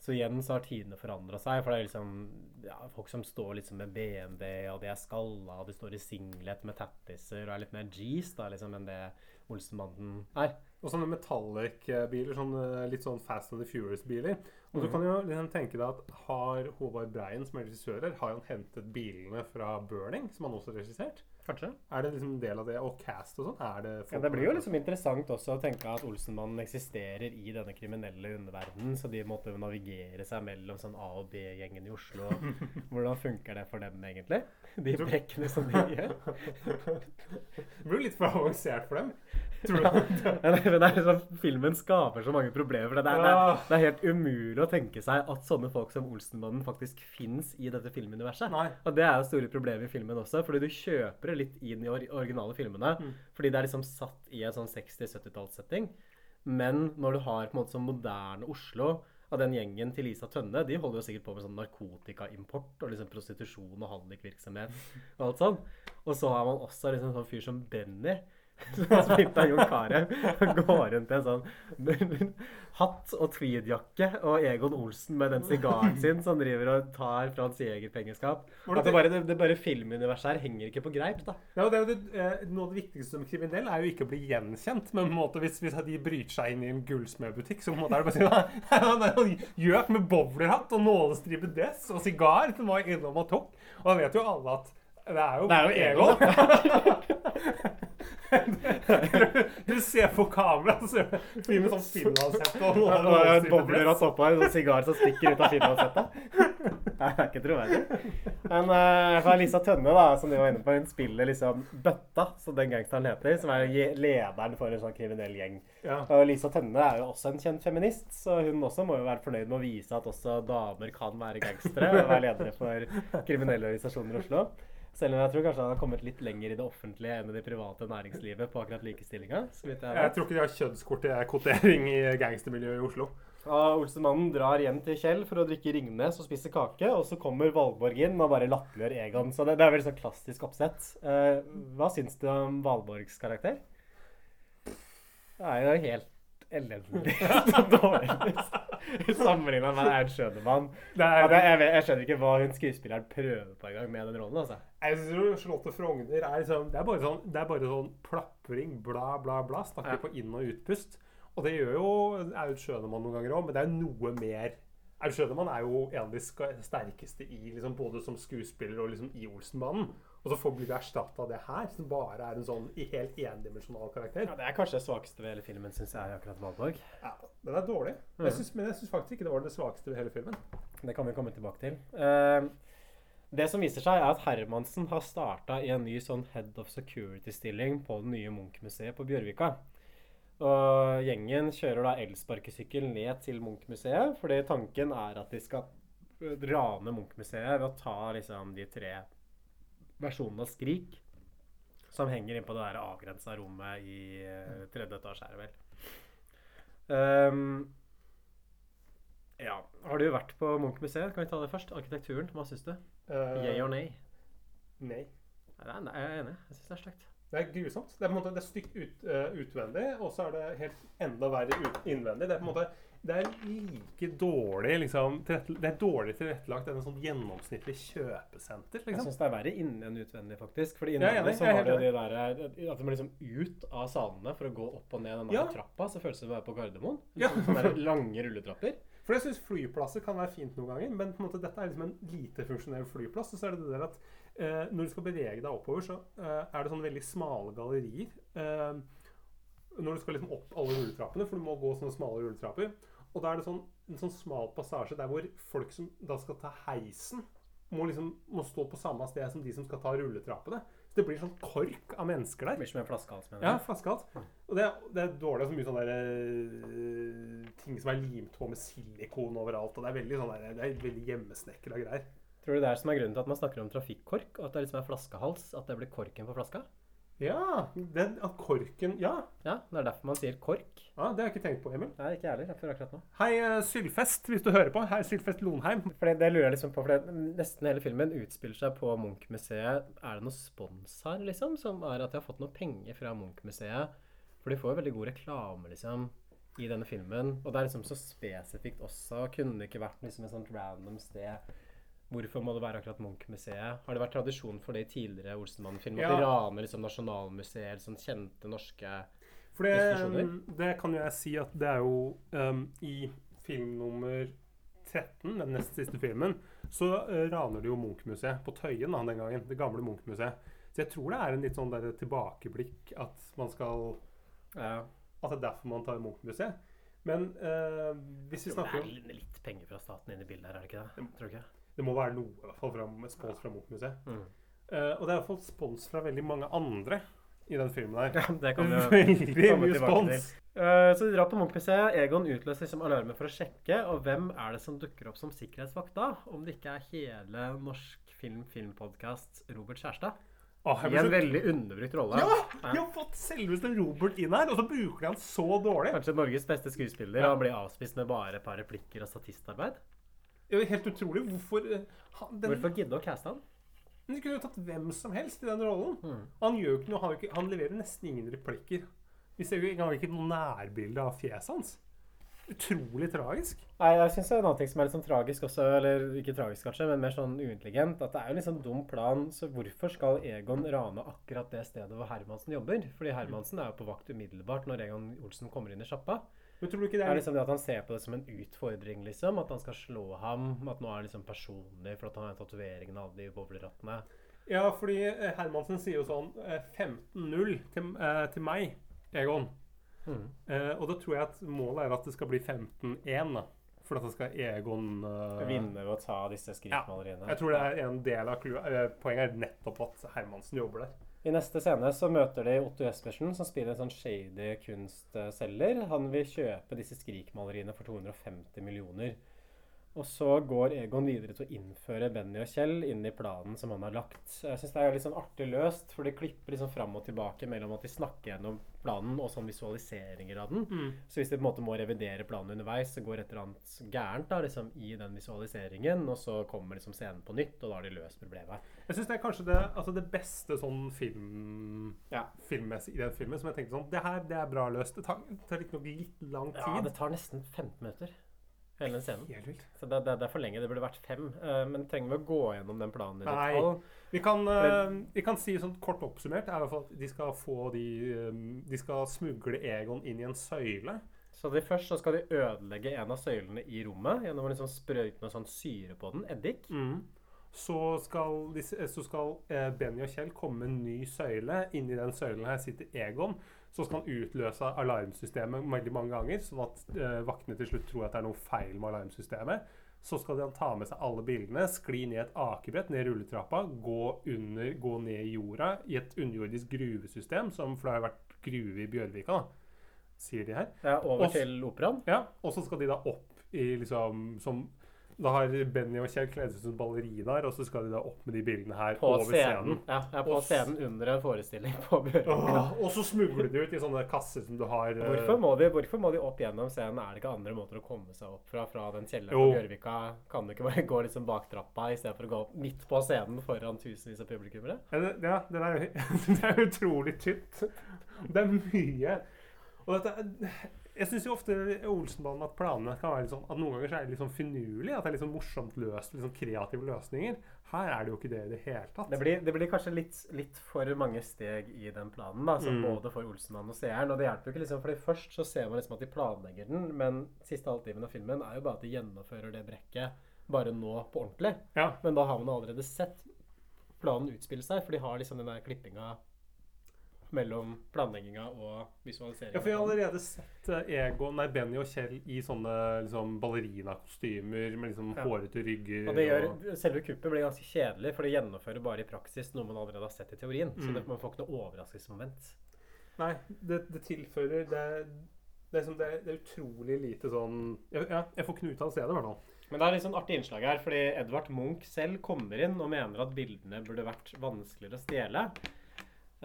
Speaker 1: Så igjen så har tidene forandra seg. For det er liksom ja, folk som står liksom med BMW, og de er skalla, og de står i singlet med tattiser og er litt mer G's da, liksom, enn det Olsenmannen er.
Speaker 2: Og sånne metallic-biler, sånn, litt sånn Fast and the Furious-biler. Og så kan du jo liksom tenke deg at har Håvard Breien, som er regissør her, har han hentet bilene fra Burning, som han også har regissert?
Speaker 1: Kanskje?
Speaker 2: Er det liksom en del av det? Og cast og sånn? Er det
Speaker 1: Ja, det blir jo liksom interessant også å tenke at Olsenmannen eksisterer i denne kriminelle underverdenen, så de måtte navigere seg mellom sånn A- og B-gjengen i Oslo. *laughs* Hvordan funker det for dem, egentlig? De brekkene som de gjør. *laughs*
Speaker 2: Det blir jo litt for avansert for dem. Tror du? *laughs*
Speaker 1: Men det er liksom, filmen skaper så mange problemer. Det er, det, er, det er helt umulig å tenke seg at sånne folk som Olsenmannen faktisk fins i dette filmuniverset.
Speaker 2: Nei.
Speaker 1: Og det er jo store problemer i filmen også, fordi du kjøper det litt inn i de originale filmene.
Speaker 2: Mm.
Speaker 1: Fordi det er liksom satt i en sånn 60-70-tallssetting. Men når du har på en måte sånn moderne Oslo av den gjengen til Lisa Tønne, de holder jo sikkert på med sånn narkotikaimport og liksom prostitusjon og hallikvirksomhet og alt sånn. Og så har man også liksom en sånn fyr som Benny, som han av Jon Carew, går rundt i en sånn hatt og tweedjakke, og Egon Olsen med den sigaren sin som driver og tar fra hans jegerpengeskap.
Speaker 2: Det
Speaker 1: det bare, det, det bare filmuniverset her henger ikke på greip, da.
Speaker 2: Ja, det er jo det, eh, Noe av det viktigste som kriminell er jo ikke å bli gjenkjent. Men på en måte, hvis, hvis de bryter seg inn i en gullsmedbutikk, så på en måte er det bare å si *laughs* «Nei, han er jo gjøk med bowlerhatt og nålestripet dress og sigar som var innom og tok. Og da vet jo alle at det er jo,
Speaker 1: Det er jo
Speaker 2: Egon. *laughs* du ser på kamera, så fyr med sånn finlandshette og
Speaker 1: Og en
Speaker 2: nålestripet
Speaker 1: bobler
Speaker 2: dress.
Speaker 1: og oppå en sigar som stikker ut av finlandshetta. Det er ikke troverdig. Men uh, Lisa Tønne, da, som du var inne på, hun spiller liksom Bøtta, som den gangsteren heter, som er lederen for en sånn kriminell gjeng.
Speaker 2: Ja.
Speaker 1: Og Lisa Tønne er jo også en kjent feminist, så hun også må jo være fornøyd med å vise at også damer kan være gangstere og være ledere for kriminelle organisasjoner i Oslo. Selv om jeg tror kanskje han har kommet litt lenger i det offentlige enn i det private næringslivet på akkurat likestillinga. jeg.
Speaker 2: Jeg tror ikke de har kjønnskvotering i gangstermiljøet i Oslo.
Speaker 1: Og Olsemannen drar hjem til Kjell for å drikke Ringnes og spise kake, og så kommer Valborg inn og bare latterliggjør Egon. Så det, det er veldig sånn klassisk oppsett. Eh, hva syns du om Valborgs karakter? Det er jo helt elendig *laughs* dårlig *laughs* sammenligna med Ernst Schønemann. Ja,
Speaker 2: er,
Speaker 1: jeg, jeg skjønner ikke hva hun skuespilleren prøver på engang med den rollen. altså.
Speaker 2: Jeg synes Charlotte Frogner er liksom Det er bare sånn, det er bare sånn plapring, bla, bla, bla. Snakker
Speaker 1: Ja.
Speaker 2: på inn- og utpust. Og det gjør jo Aud Schønemann noen ganger òg, men det er jo noe mer Aud Schønemann er jo en av de sterkeste i liksom både som skuespiller og liksom i Olsenmannen. Og så får blir det erstatta av det her, som bare er en sånn helt endimensjonal karakter.
Speaker 1: Ja, Det er kanskje det svakeste ved hele filmen, syns jeg, akkurat Valborg.
Speaker 2: Ja, den er dårlig. Jeg synes, men jeg syns faktisk ikke det var det svakeste ved hele filmen.
Speaker 1: Det kan vi komme tilbake til. Uh, det som viser seg, er at Hermansen har starta i en ny sånn Head of Security-stilling på det nye Munch-museet på Bjørvika. Og gjengen kjører da elsparkesykkel ned til Munch-museet, fordi tanken er at de skal rane Munch-museet ved å ta liksom de tre versjonene av Skrik som henger inn på det der avgrensa rommet i uh, tredje etasje, er det vel. Um, ja. Har du vært på Munch-museet? Kan vi ta det først? Arkitekturen, hva syns du?
Speaker 2: Uh,
Speaker 1: Yay or nay?
Speaker 2: Nei.
Speaker 1: Nei, nei, jeg er enig. Jeg syns det er stygt.
Speaker 2: Det er grusomt. Det er på en måte det er stygt ut, uh, utvendig, og så er det helt enda verre innvendig. Det er på en måte det er like dårlig liksom, Det er dårlig tilrettelagt enn en sånn gjennomsnittlig kjøpesenter.
Speaker 1: Jeg
Speaker 2: liksom.
Speaker 1: syns det er verre innen enn utvendig, faktisk. Fordi
Speaker 2: inne
Speaker 1: ja,
Speaker 2: ja,
Speaker 1: så har du de der At de må liksom ut av salene for å gå opp og ned den
Speaker 2: Ja.
Speaker 1: trappa. Så føles det som å være på Gardermoen. *laughs*
Speaker 2: Ja.
Speaker 1: Sånne lange rulletrapper.
Speaker 2: For jeg syns flyplasser kan være fint noen ganger, men på en måte dette er liksom en lite funksjonell flyplass. Og så er det det der at eh, når du skal bevege deg oppover, så eh, er det sånne veldig smale gallerier. Eh, når du skal liksom opp alle rulletrappene, for du må gå sånne smale rulletrapper. Og da er det sånn, en sånn smal passasje der hvor folk som da skal ta heisen, må liksom må stå på samme sted som de som skal ta rulletrappene. Så det blir sånn kork av mennesker der.
Speaker 1: Det blir som en flaskehals, mener
Speaker 2: Ja, flaskehals. Og det, er- det er dårlig. Så mye sånne der, eh, ting som er limt på med silikon overalt. Og det er veldig sånn der, det er veldig hjemmesnekra greier.
Speaker 1: Tror du det er som er grunnen til at man snakker om trafikkork? Og at det liksom er flaskehals? At det blir korken på flaska?
Speaker 2: Ja, den, at korken Ja,
Speaker 1: Ja, det er derfor man sier kork.
Speaker 2: ja det har jeg ikke tenkt på, Emil.
Speaker 1: Nei, ikke jeg heller. Før akkurat nå.
Speaker 2: Hei, eh, Sylfest, hvis du hører på. Hei, Sylfest Lonheim.
Speaker 1: For det, det lurer jeg liksom på, for det, nesten hele filmen utspiller seg på Munch-museet. Er det noe spons her, liksom? Som er at de har fått noe penger fra Munch-museet? For de får jo veldig god reklame, liksom, i denne filmen. Og det er liksom så spesifikt også. Kunne det ikke vært liksom et sånt random sted? Hvorfor må det være akkurat Munch-museet? Har det vært tradisjon for det i tidligere Olsenmann-filmer? At de
Speaker 2: Ja.
Speaker 1: raner liksom Nasjonalmuseet, sånn kjente norske
Speaker 2: For det,
Speaker 1: Institusjoner?
Speaker 2: det kan jo jeg si at det er jo um, I film nummer 13, den nest siste filmen, så uh, raner de jo Munch-museet på Tøyen da, den gangen. Det gamle Munch-museet. Så jeg tror det er en litt sånn der tilbakeblikk at man skal
Speaker 1: ja.
Speaker 2: At det er derfor man tar Munch-museet. Men uh, hvis vi snakker
Speaker 1: er
Speaker 2: Det
Speaker 1: litt- litt penger fra staten inn i bildet her, er det ikke det? Tror du ikke?
Speaker 2: Det må være noe, i hvert fall fra spons fra Munch-museet.
Speaker 1: Mm.
Speaker 2: Uh, og det er iallfall spons fra veldig mange andre i den filmen her.
Speaker 1: Ja, det kan jo *laughs*
Speaker 2: Veldig mye spons.
Speaker 1: Eh, så de drar på Munch-museet. Egon utløser liksom alarmen for å sjekke. Og hvem er det som dukker opp som sikkerhetsvakt da? Om det ikke er hele Norsk Film Filmpodkast Robert Kjærstad?
Speaker 2: Ah,
Speaker 1: I en
Speaker 2: så-
Speaker 1: veldig underbrukt rolle.
Speaker 2: Ja! Vi har fått selveste Robert inn her, og så bruker de han så dårlig.
Speaker 1: Kanskje Norges beste skuespiller.
Speaker 2: Ja.
Speaker 1: Han blir avspist med bare et par replikker og statistarbeid.
Speaker 2: Det er jo helt utrolig. Hvorfor eh, han, den,
Speaker 1: Hvorfor gidde å caste han?
Speaker 2: De kunne jo tatt hvem som helst i den rollen.
Speaker 1: Mm.
Speaker 2: Han gjør jo ikke noe, han, ikke, han leverer nesten ingen replikker. Vi ser jo ikke ikke noe nærbilde av fjeset hans. Utrolig tragisk.
Speaker 1: Nei, jeg er en annen ting som er litt sånn tragisk også, eller ikke tragisk kanskje, men mer sånn uintelligent, at det er jo en litt sånn dum plan, så hvorfor skal Egon rane akkurat det stedet hvor Hermansen jobber? Fordi Hermansen er jo på vakt umiddelbart når Egon Olsen kommer inn i sjappa.
Speaker 2: Men tror du ikke
Speaker 1: Det
Speaker 2: det
Speaker 1: er
Speaker 2: er
Speaker 1: liksom det at han ser på det som en utfordring, liksom, at han skal slå ham, at nå er det liksom personlig, for at han har tatoveringen av de bowlerrottene.
Speaker 2: Ja, fordi eh, Hermansen sier jo sånn eh, 15-0 til, eh, til meg, Egon.
Speaker 1: Mm.
Speaker 2: Eh, og da tror jeg at målet er at det skal bli 15-1. For at da skal Egon eh,
Speaker 1: Vinne ved å ta disse skriftmaleriene.
Speaker 2: Jeg tror det er en del av. Eh, poenget er nettopp at Hermansen jobber der.
Speaker 1: I neste scene så møter de Otto Jespersen, som spiller en sånn shady kunstselger. Han vil kjøpe disse skrikmaleriene for 250 millioner. Og så går Egon videre til å innføre Benny og Kjell inn i planen som han har lagt. Jeg syns det er litt sånn artig løst, for de klipper liksom fram og tilbake mellom at de snakker gjennom planen og sånn visualiseringer av den. Så hvis de på en måte må revidere planen underveis, så går et eller annet gærent da, liksom, i den visualiseringen, og så kommer liksom scenen på nytt, og da har de løst problemet.
Speaker 2: Jeg syns det er kanskje det, altså det beste sånn film,
Speaker 1: Ja.
Speaker 2: filmmessig i den filmen som jeg tenkte sånn Det her det er bra løst. Det tar, det tar litt lang tid.
Speaker 1: Ja, det tar nesten 15 minutter. Hele scenen. Så det, det, det er for lenge. Det burde vært fem. Uh, men trenger vi å gå gjennom den planen i detalj?
Speaker 2: Vi kan, uh, vi kan si sånn kort oppsummert er i hvert fall at de skal få de um, De skal smugle Egon inn i en søyle.
Speaker 1: Så de først så skal de ødelegge en av søylene i rommet gjennom å liksom sprøyte noe sånn syre på den. Eddik.
Speaker 2: Så skal, så skal eh, Benny og Kjell komme med en ny søyle. Inni den søylen her sitter Egon. Så skal han utløse alarmsystemet veldig mange ganger, sånn at eh, vaktene til slutt tror at det er noe feil med alarmsystemet. Så skal han ta med seg alle bildene, skli ned et akebrett ned rulletrappa, gå, under, gå ned i jorda i et underjordisk gruvesystem, som for det har vært gruve i Bjørvika, da, sier de her.
Speaker 1: Ja, over
Speaker 2: Også,
Speaker 1: til operaen.
Speaker 2: Ja, og så skal de da opp i liksom som Da har Benny og Kjell kledd seg som ballerinaer, og så skal de da opp med de bildene her
Speaker 1: På
Speaker 2: over
Speaker 1: scenen.
Speaker 2: scenen.
Speaker 1: Ja, ja, på
Speaker 2: Og
Speaker 1: scenen under en forestilling på Bjørvika.
Speaker 2: Og så smugler de ut i sånne kasser som du har eh,
Speaker 1: Hvorfor må, de, hvorfor må de opp gjennom scenen? Er det ikke andre måter å komme seg opp fra? Fra den kjelleren på Bjørvika? Kan du ikke bare *laughs* gå liksom bak trappa i stedet for å gå opp midt på scenen foran tusenvis av publikummere?
Speaker 2: Ja, det, den er, *laughs* det er utrolig tynt. Det er mye. Og dette er, jeg syns ofte Olsenbanen at planene kan være litt sånn At noen ganger så er det litt sånn finurlig. At det er litt sånn morsomt løst. Litt sånn kreative løsninger. Her er det jo ikke det i det hele tatt.
Speaker 1: Det blir, det blir kanskje litt, litt for mange steg i den planen, da,
Speaker 2: Mm.
Speaker 1: både for Olsenbanen og seeren. Og det hjelper jo ikke, liksom, fordi først så ser man liksom at de planlegger den, men siste halvtimen av filmen er jo bare at de gjennomfører det brekket bare nå på ordentlig.
Speaker 2: Ja.
Speaker 1: Men da har man allerede sett planen utspille seg, for de har liksom den der klippinga mellom planlegginga og visualiseringa.
Speaker 2: Ja, for jeg har allerede sett Ego, Egon, nei, Benny og Kjell i sånne liksom, ballerinakostymer med liksom
Speaker 1: Ja.
Speaker 2: hårete rygger.
Speaker 1: Og det gjør, Selve kuppet blir ganske kjedelig, for det gjennomfører bare i praksis noe man allerede har sett i teorien. Så
Speaker 2: Mm.
Speaker 1: det, man får ikke noe overraskelsesmoment.
Speaker 2: Nei, det, det tilfører det, det, er som det, er- det er utrolig lite sånn Ja, ja, jeg får ikke av å se det, i hvert fall.
Speaker 1: Men det er litt sånn artig innslag her, fordi Edvard Munch selv kommer inn og mener at bildene burde vært vanskeligere å stjele.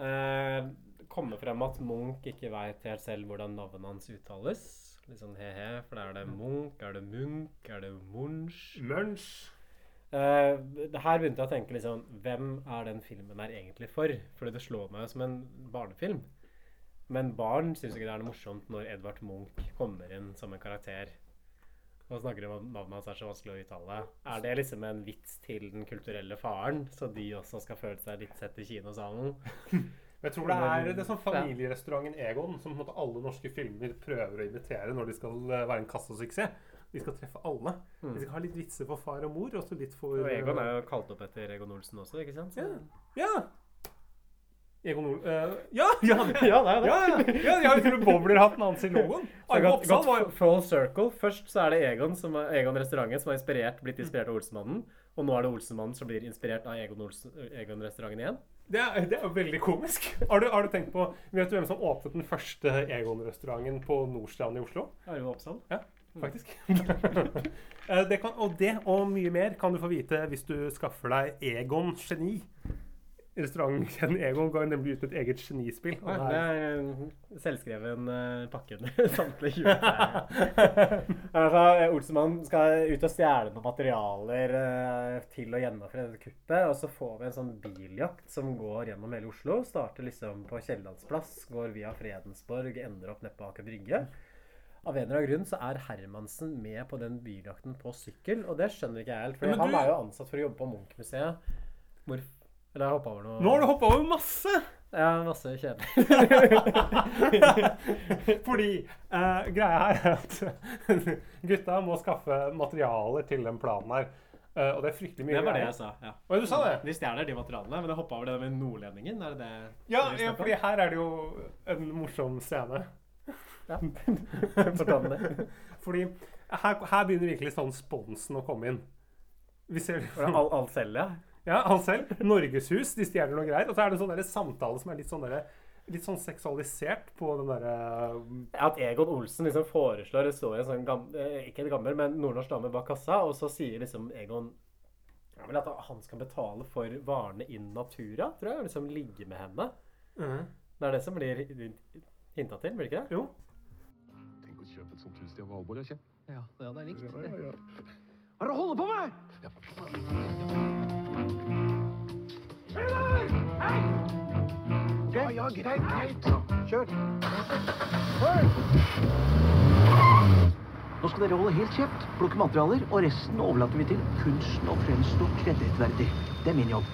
Speaker 1: Eh, kommer frem at Munch ikke veit helt selv hvordan navnet hans uttales. Litt sånn he-he, for da er det Munch, er det Munch, er det Munch?
Speaker 2: Munch.
Speaker 1: Eh, her begynte jeg å tenke liksom Hvem er den filmen her egentlig for? Fordi det slår meg som en barnefilm. Men barn syns ikke det er noe morsomt når Edvard Munch kommer inn som en karakter. Og snakker om at navnet hans er så vanskelig å uttale. Er det liksom en vits til den kulturelle faren, så de også skal føle seg litt sett i kinosalen? *laughs*
Speaker 2: Jeg tror det er det er sånn familierestauranten Egon som på en måte alle norske filmer prøver å imitere når de skal eh, være en kassasuksess. De skal treffe alle. De skal ha litt vitser for far og mor, og litt for
Speaker 1: Og Egon er jo kalt opp etter Egon Olsen også, ikke sant? Så-
Speaker 2: Ja! Egon Ol... Uh, *laughs* ja! Ja!
Speaker 1: ja, det er
Speaker 2: Ja, ja, ja, med bowlerhatten hans i logoen. *laughs* Arve Oppsal var
Speaker 1: full circle. Først så er det Egon, som er, Egon restauranten som har inspirert, blitt inspirert av Olsenmannen. Og nå er det Olsenmannen som blir inspirert av Egon, Olsen, Egon restauranten igjen.
Speaker 2: det er, det er jo veldig komisk. Har du, har du tenkt på Vet du hvem som åpnet den første Egon-restauranten på Nordstrand i Oslo?
Speaker 1: Arve Oppsal.
Speaker 2: Ja, faktisk. *laughs* Eh, det kan, og det og mye mer kan du få vite hvis du skaffer deg Egon Geni. Restaurantkjeden Egon ga nemlig ut et eget genispill. og
Speaker 1: Ja,
Speaker 2: det
Speaker 1: det
Speaker 2: er-
Speaker 1: en selvskreven uh, pakke under *laughs* samtlige juleferie. altså, *laughs* Olsenmannen skal ut og stjele noen materialer eh, til å gjennomføre dette kuppet. Og så får vi en sånn biljakt som går gjennom hele Oslo. Starter liksom på Kiellandsplass, går via Fredensborg, ender opp nede på Aker Brygge. Av en eller annen grunn så er Hermansen med på den biljakten på sykkel, og det skjønner ikke jeg helt. For
Speaker 2: Men
Speaker 1: han
Speaker 2: du-
Speaker 1: er jo ansatt for å jobbe på Munch-museet. Hvor Eller jeg hoppa over noe
Speaker 2: Nå har du hoppa over masse!
Speaker 1: Ja, masse kjedelig. *laughs*
Speaker 2: Fordi eh, greia her er at *laughs* gutta må skaffe materialer til den planen her. Eh, og det er fryktelig mye
Speaker 1: Det var det jeg sa. ja.
Speaker 2: Og du sa det?
Speaker 1: De stjeler de materialene, men jeg hoppa over det med nordlendingen. Er det det
Speaker 2: Ja,
Speaker 1: det
Speaker 2: ja, fordi her er det jo en morsom scene.
Speaker 1: Ja. *laughs* Fortell det.
Speaker 2: Fordi her, her begynner virkelig sånn sponsen å komme inn. Vi ser
Speaker 1: Al alt selv, ja?
Speaker 2: Ja, han selv. Norgeshus, de stjeler noe greier. Og så er det en sånn samtale som er litt sånn, der, litt sånn seksualisert på den derre
Speaker 1: At Egon Olsen liksom foreslår Det står en sånn gam, eh, Ikke en gammel, men nordnorsk dame bak kassa, og så sier liksom Egon ja, vel at han skal betale for varene in natura, tror jeg. Liksom ligge med henne. Det er det som blir hinta til, blir det ikke det?
Speaker 2: Jo.
Speaker 4: Tenk å kjøpe et sånt hus til Valborg, ikke?
Speaker 8: Ja, det er likt.
Speaker 7: Hva er det du holder på med? Ja, ja, greit, greit. Kjør. Nå skal dere holde helt kjeft, plukke materialer, og resten overlater vi til kunsten å fremstå kredittverdig. Det er min jobb.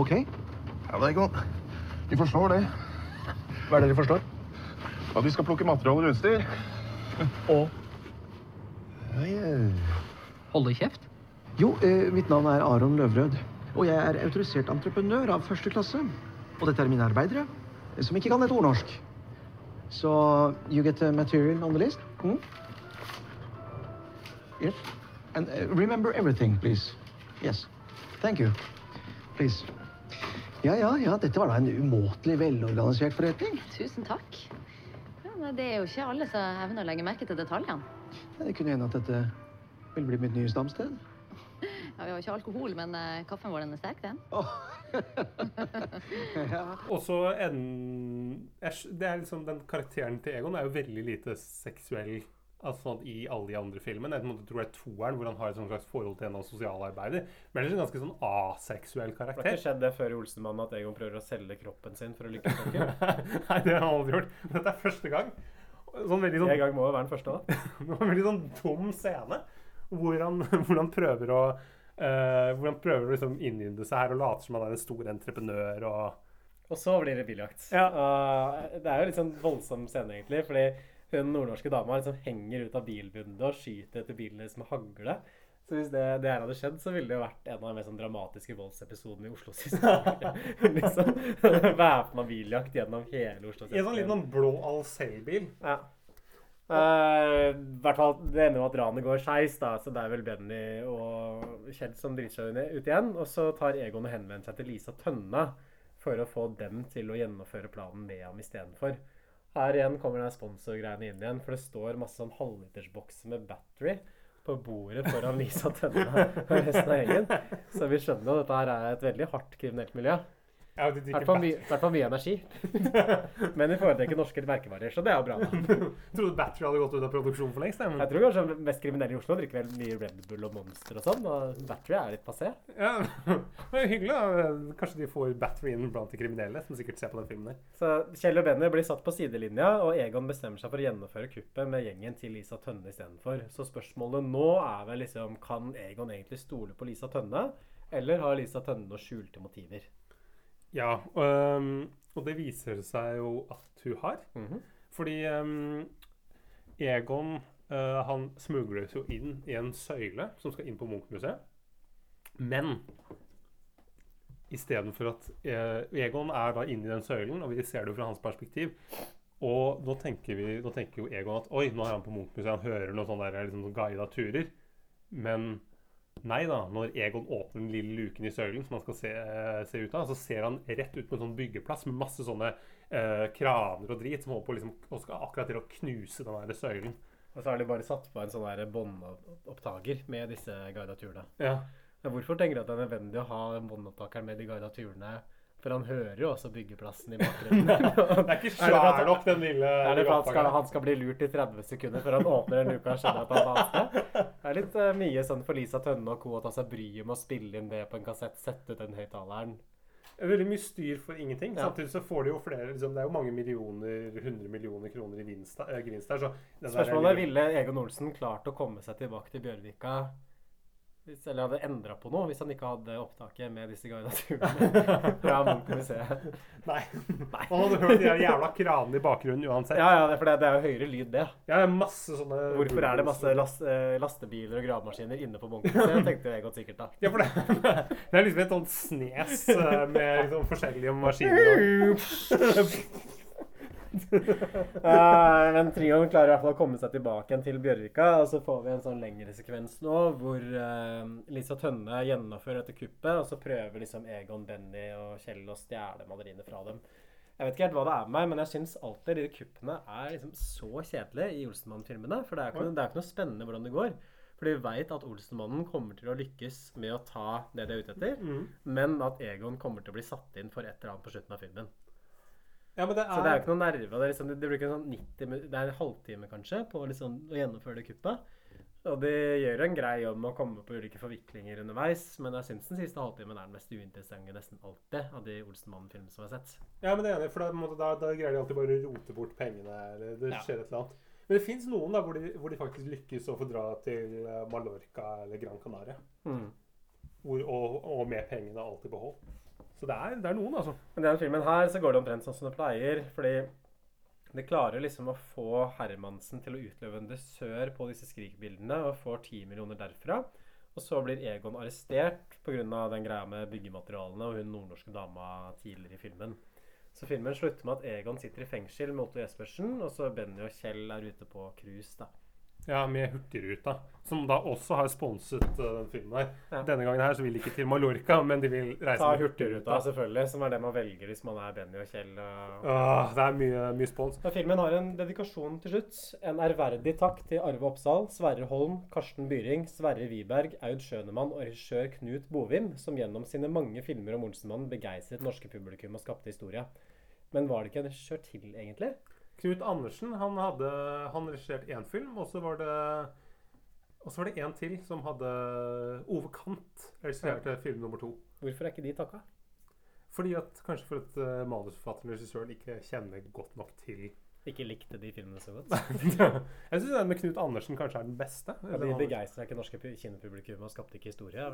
Speaker 7: OK?
Speaker 9: Ja, det er godt. Vi forstår det.
Speaker 7: Hva er det dere forstår?
Speaker 9: At vi skal plukke materialer og utstyr.
Speaker 7: Og?
Speaker 9: Ja, ja.
Speaker 8: Holde kjeft?
Speaker 7: Jo, eh, mitt navn er Aron Løvrød. Og jeg er autorisert entreprenør av første klasse. Og dette er mine arbeidere, eh, som ikke kan et ord norsk. Så you get the material on the list? Mm? Yes. And uh, remember everything, please. Yes. Thank you. Please. Ja, ja, ja, dette var da en umåtelig velorganisert forretning.
Speaker 10: Tusen takk. Ja, det er jo ikke alle som evner å legge merke til detaljene.
Speaker 7: Det kunne hende at dette vil bli mitt nye stamsted.
Speaker 10: Ja, Vi har ikke alkohol, men eh, kaffen vår den er sterk, den. *laughs*
Speaker 2: Og så en Det er liksom Den karakteren til Egon er jo veldig lite seksuell altså i alle de andre filmene. Jeg tror det er toeren hvor han har et sånt slags forhold til en av sosialarbeider. Men ellers en ganske sånn aseksuell
Speaker 1: Det har ikke skjedd det før i Olsenmannen at Egon prøver å selge kroppen sin for å lykkes. *laughs*
Speaker 2: Nei, det har han aldri gjort. Dette er første gang. Sånn veldig sånn
Speaker 1: En gang må jo være den første, da. *laughs*
Speaker 2: Det var en veldig sånn dum scene hvor han, *laughs* hvor han prøver å Uh, hvor han prøver å liksom innynde seg her og later som han er en stor entreprenør og
Speaker 1: Og så blir det biljakt. Og det er jo litt sånn voldsom scene, egentlig. Fordi hun nordnorske dama liksom henger ut av bilvinduet og skyter etter bilen med hagle. Så hvis det, det her hadde skjedd, så ville det jo vært en av de mest sånn dramatiske voldsepisodene i Oslos historie. *laughs* liksom *laughs* Væpna biljakt gjennom hele Oslo.
Speaker 2: I en sånn liten blå Alcel-bil.
Speaker 1: Ja. I hvert fall, Det ender jo at ranet går skeis, så det er vel Benny og Kjell som driter seg ut igjen. Og så tar Egon og henvender seg til Lisa Tønne for å få dem til å gjennomføre planen med ham istedenfor. Her igjen kommer den sponsorgreiene inn igjen, for det står masse sånn halvlitersbokser med battery på bordet foran Lisa Tønne og resten av gjengen. Så vi skjønner jo at dette her er et veldig hardt kriminelt miljø. I hvert fall mye, energi. *laughs* Men vi foretrekker norske merkevarer, så det er jo bra. *laughs*
Speaker 2: Trodde Battery hadde gått ut av produksjon for lengst. Jeg
Speaker 1: tror kanskje mest kriminelle i Oslo drikker vel mye Red Bull og Monster og sånn, og Battery er litt passé.
Speaker 2: Ja, *laughs* det er hyggelig. da. Kanskje de får Battery inn blant de kriminelle, som sikkert ser på den filmen der.
Speaker 1: Så Kjell og Benny blir satt på sidelinja, og Egon bestemmer seg for å gjennomføre kuppet med gjengen til Lisa Tønne istedenfor. Så spørsmålet nå er vel liksom Kan Egon egentlig stole på Lisa Tønne, eller har Lisa Tønne noen skjulte motiver?
Speaker 2: Ja, um, og det viser seg jo at hun har.
Speaker 1: Mhm.
Speaker 2: Fordi um, Egon uh, han smugles jo inn i en søyle som skal inn på Munch-museet. Men istedenfor at uh, Egon er da inne i den søylen, og vi ser det jo fra hans perspektiv. Og nå tenker, vi, nå tenker jo Egon at oi, nå er han på Munch-museet, han hører noen sånne der, liksom, guida turer. Men Nei da, når Egon åpner den lille luken i søylen som han skal se, eh, se ut av, så ser han rett ut på en sånn byggeplass med masse sånne eh, kraner og drit som holder på liksom, og skal akkurat til å knuse den der søylen.
Speaker 1: Og så har de bare satt på en sånn båndopptaker med disse guida turene.
Speaker 2: Ja.
Speaker 1: Hvorfor tenker du at det er nødvendig å ha båndopptakeren med de guida turene? For han hører jo også byggeplassen i bakgrunnen. *laughs*
Speaker 2: Det er ikke svær nok, den lille
Speaker 1: Er det for at han skal, han skal bli lurt i 30 sekunder før han åpner en luke og skjønner at han vanskelig? Det er litt uh, mye sånn for Lisa Tønne og co. å ta seg bryet med å spille inn det på en kassett, sette ut den høyttaleren.
Speaker 2: Er veldig mye styr for ingenting.
Speaker 1: Ja.
Speaker 2: Samtidig så får de jo flere liksom, Det er jo mange millioner, 100 millioner kroner i vinst, eh, gevinst der. Så
Speaker 1: Spørsmålet er ville Egon Olsen klart å komme seg tilbake til Bjørvika hvis, eller hadde endra på noe hvis han ikke hadde opptaket med disse guida turene *laughs* fra Munch-museet. *laughs*
Speaker 2: Nei. og hadde hørt de jævla kranene i bakgrunnen uansett.
Speaker 1: Ja, ja, det, for det, det er jo høyere lyd, det.
Speaker 2: Ja, det er masse sånne
Speaker 1: Hvorfor er det masse last, eh, lastebiler og gravemaskiner inne på Munch-museet, tenkte jeg godt sikkert da. *laughs*
Speaker 2: Ja, for det, det er liksom et sånt snes eh, med liksom forskjellige maskiner. og- *laughs*
Speaker 1: Eh, men trioen klarer i hvert fall å komme seg tilbake igjen til Bjørvika. Og så får vi en sånn lengre sekvens nå hvor eh, Lisa Tønne gjennomfører dette kuppet, og så prøver liksom Egon, Benny og Kjell å stjele maleriene fra dem. Jeg vet ikke helt hva det er med meg, men jeg syns alltid de kuppene er liksom så kjedelige i Olsenmann-filmene. For det er, ikke noe, det er ikke noe spennende hvordan det går. For de veit at Olsenmannen kommer til å lykkes med å ta det de er ute etter,
Speaker 2: mm.
Speaker 1: men at Egon kommer til å bli satt inn for et eller annet på slutten av filmen.
Speaker 2: Ja, men det
Speaker 1: Så det er jo ikke noe nerve. Det, er liksom, det blir en sånn 90 min- Det er en halvtime kanskje på liksom å gjennomføre det kuppet. Og de gjør en grei jobb med å komme på ulike forviklinger underveis, men jeg syns den siste halvtimen er den mest uinteressante nesten alltid av de Olsenmannen-filmene som jeg har sett.
Speaker 2: Ja, men det er enig, for da, da, da greier de alltid bare å rote bort pengene, eller det
Speaker 1: Ja.
Speaker 2: skjer et eller annet. Men det fins noen da, hvor de, hvor de faktisk lykkes å få dra til eh, Mallorca eller Gran Canaria.
Speaker 1: Mm.
Speaker 2: Hvor, og, og med pengene alltid beholdt. behold. Så det er, det er noen, altså.
Speaker 1: Men i denne filmen her så går det omtrent sånn som det pleier, fordi det klarer liksom å få Hermansen til å utløve en dessør på disse skrikbildene, og får 10 millioner derfra. Og så blir Egon arrestert pga. den greia med byggematerialene og hun nordnorske dama tidligere i filmen. Så filmen slutter med at Egon sitter i fengsel med Otto Jespersen, og så Benny og Kjell er ute på cruise, da.
Speaker 2: Ja, med Hurtigruta, som da også har sponset uh, den filmen her.
Speaker 1: Ja.
Speaker 2: Denne gangen her så vil de ikke til Mallorca, men de vil reise
Speaker 1: Ta
Speaker 2: med
Speaker 1: Hurtigruta, selvfølgelig, som er det man velger hvis man er Benny og Kjell. Og
Speaker 2: Åh, det er mye, mye spons.
Speaker 1: Men filmen har en dedikasjon til slutt. En ærverdig takk til Arve Oppsal, Sverre Holm, Karsten Byring, Sverre Wiberg, Aud Schønemann og regissør Knut Bovim, som gjennom sine mange filmer om Olsenmannen begeistret norske publikum og skapte historie. Men var det ikke en regissør til, egentlig?
Speaker 2: Knut Andersen han hadde han regissert én film, og så var det og så var det en til som hadde Ove Kant regisserte film nummer to.
Speaker 1: Hvorfor er ikke de takka?
Speaker 2: Fordi at Kanskje for at uh, manusforfatteren og regissøren ikke kjenner godt nok til
Speaker 1: Ikke likte de filmene så godt? *laughs*
Speaker 2: Jeg syns den med Knut Andersen kanskje er den beste.
Speaker 1: Ja,
Speaker 2: Eller
Speaker 1: de begeistra ikke norske pu- kinopublikum og skapte ikke historie. *laughs*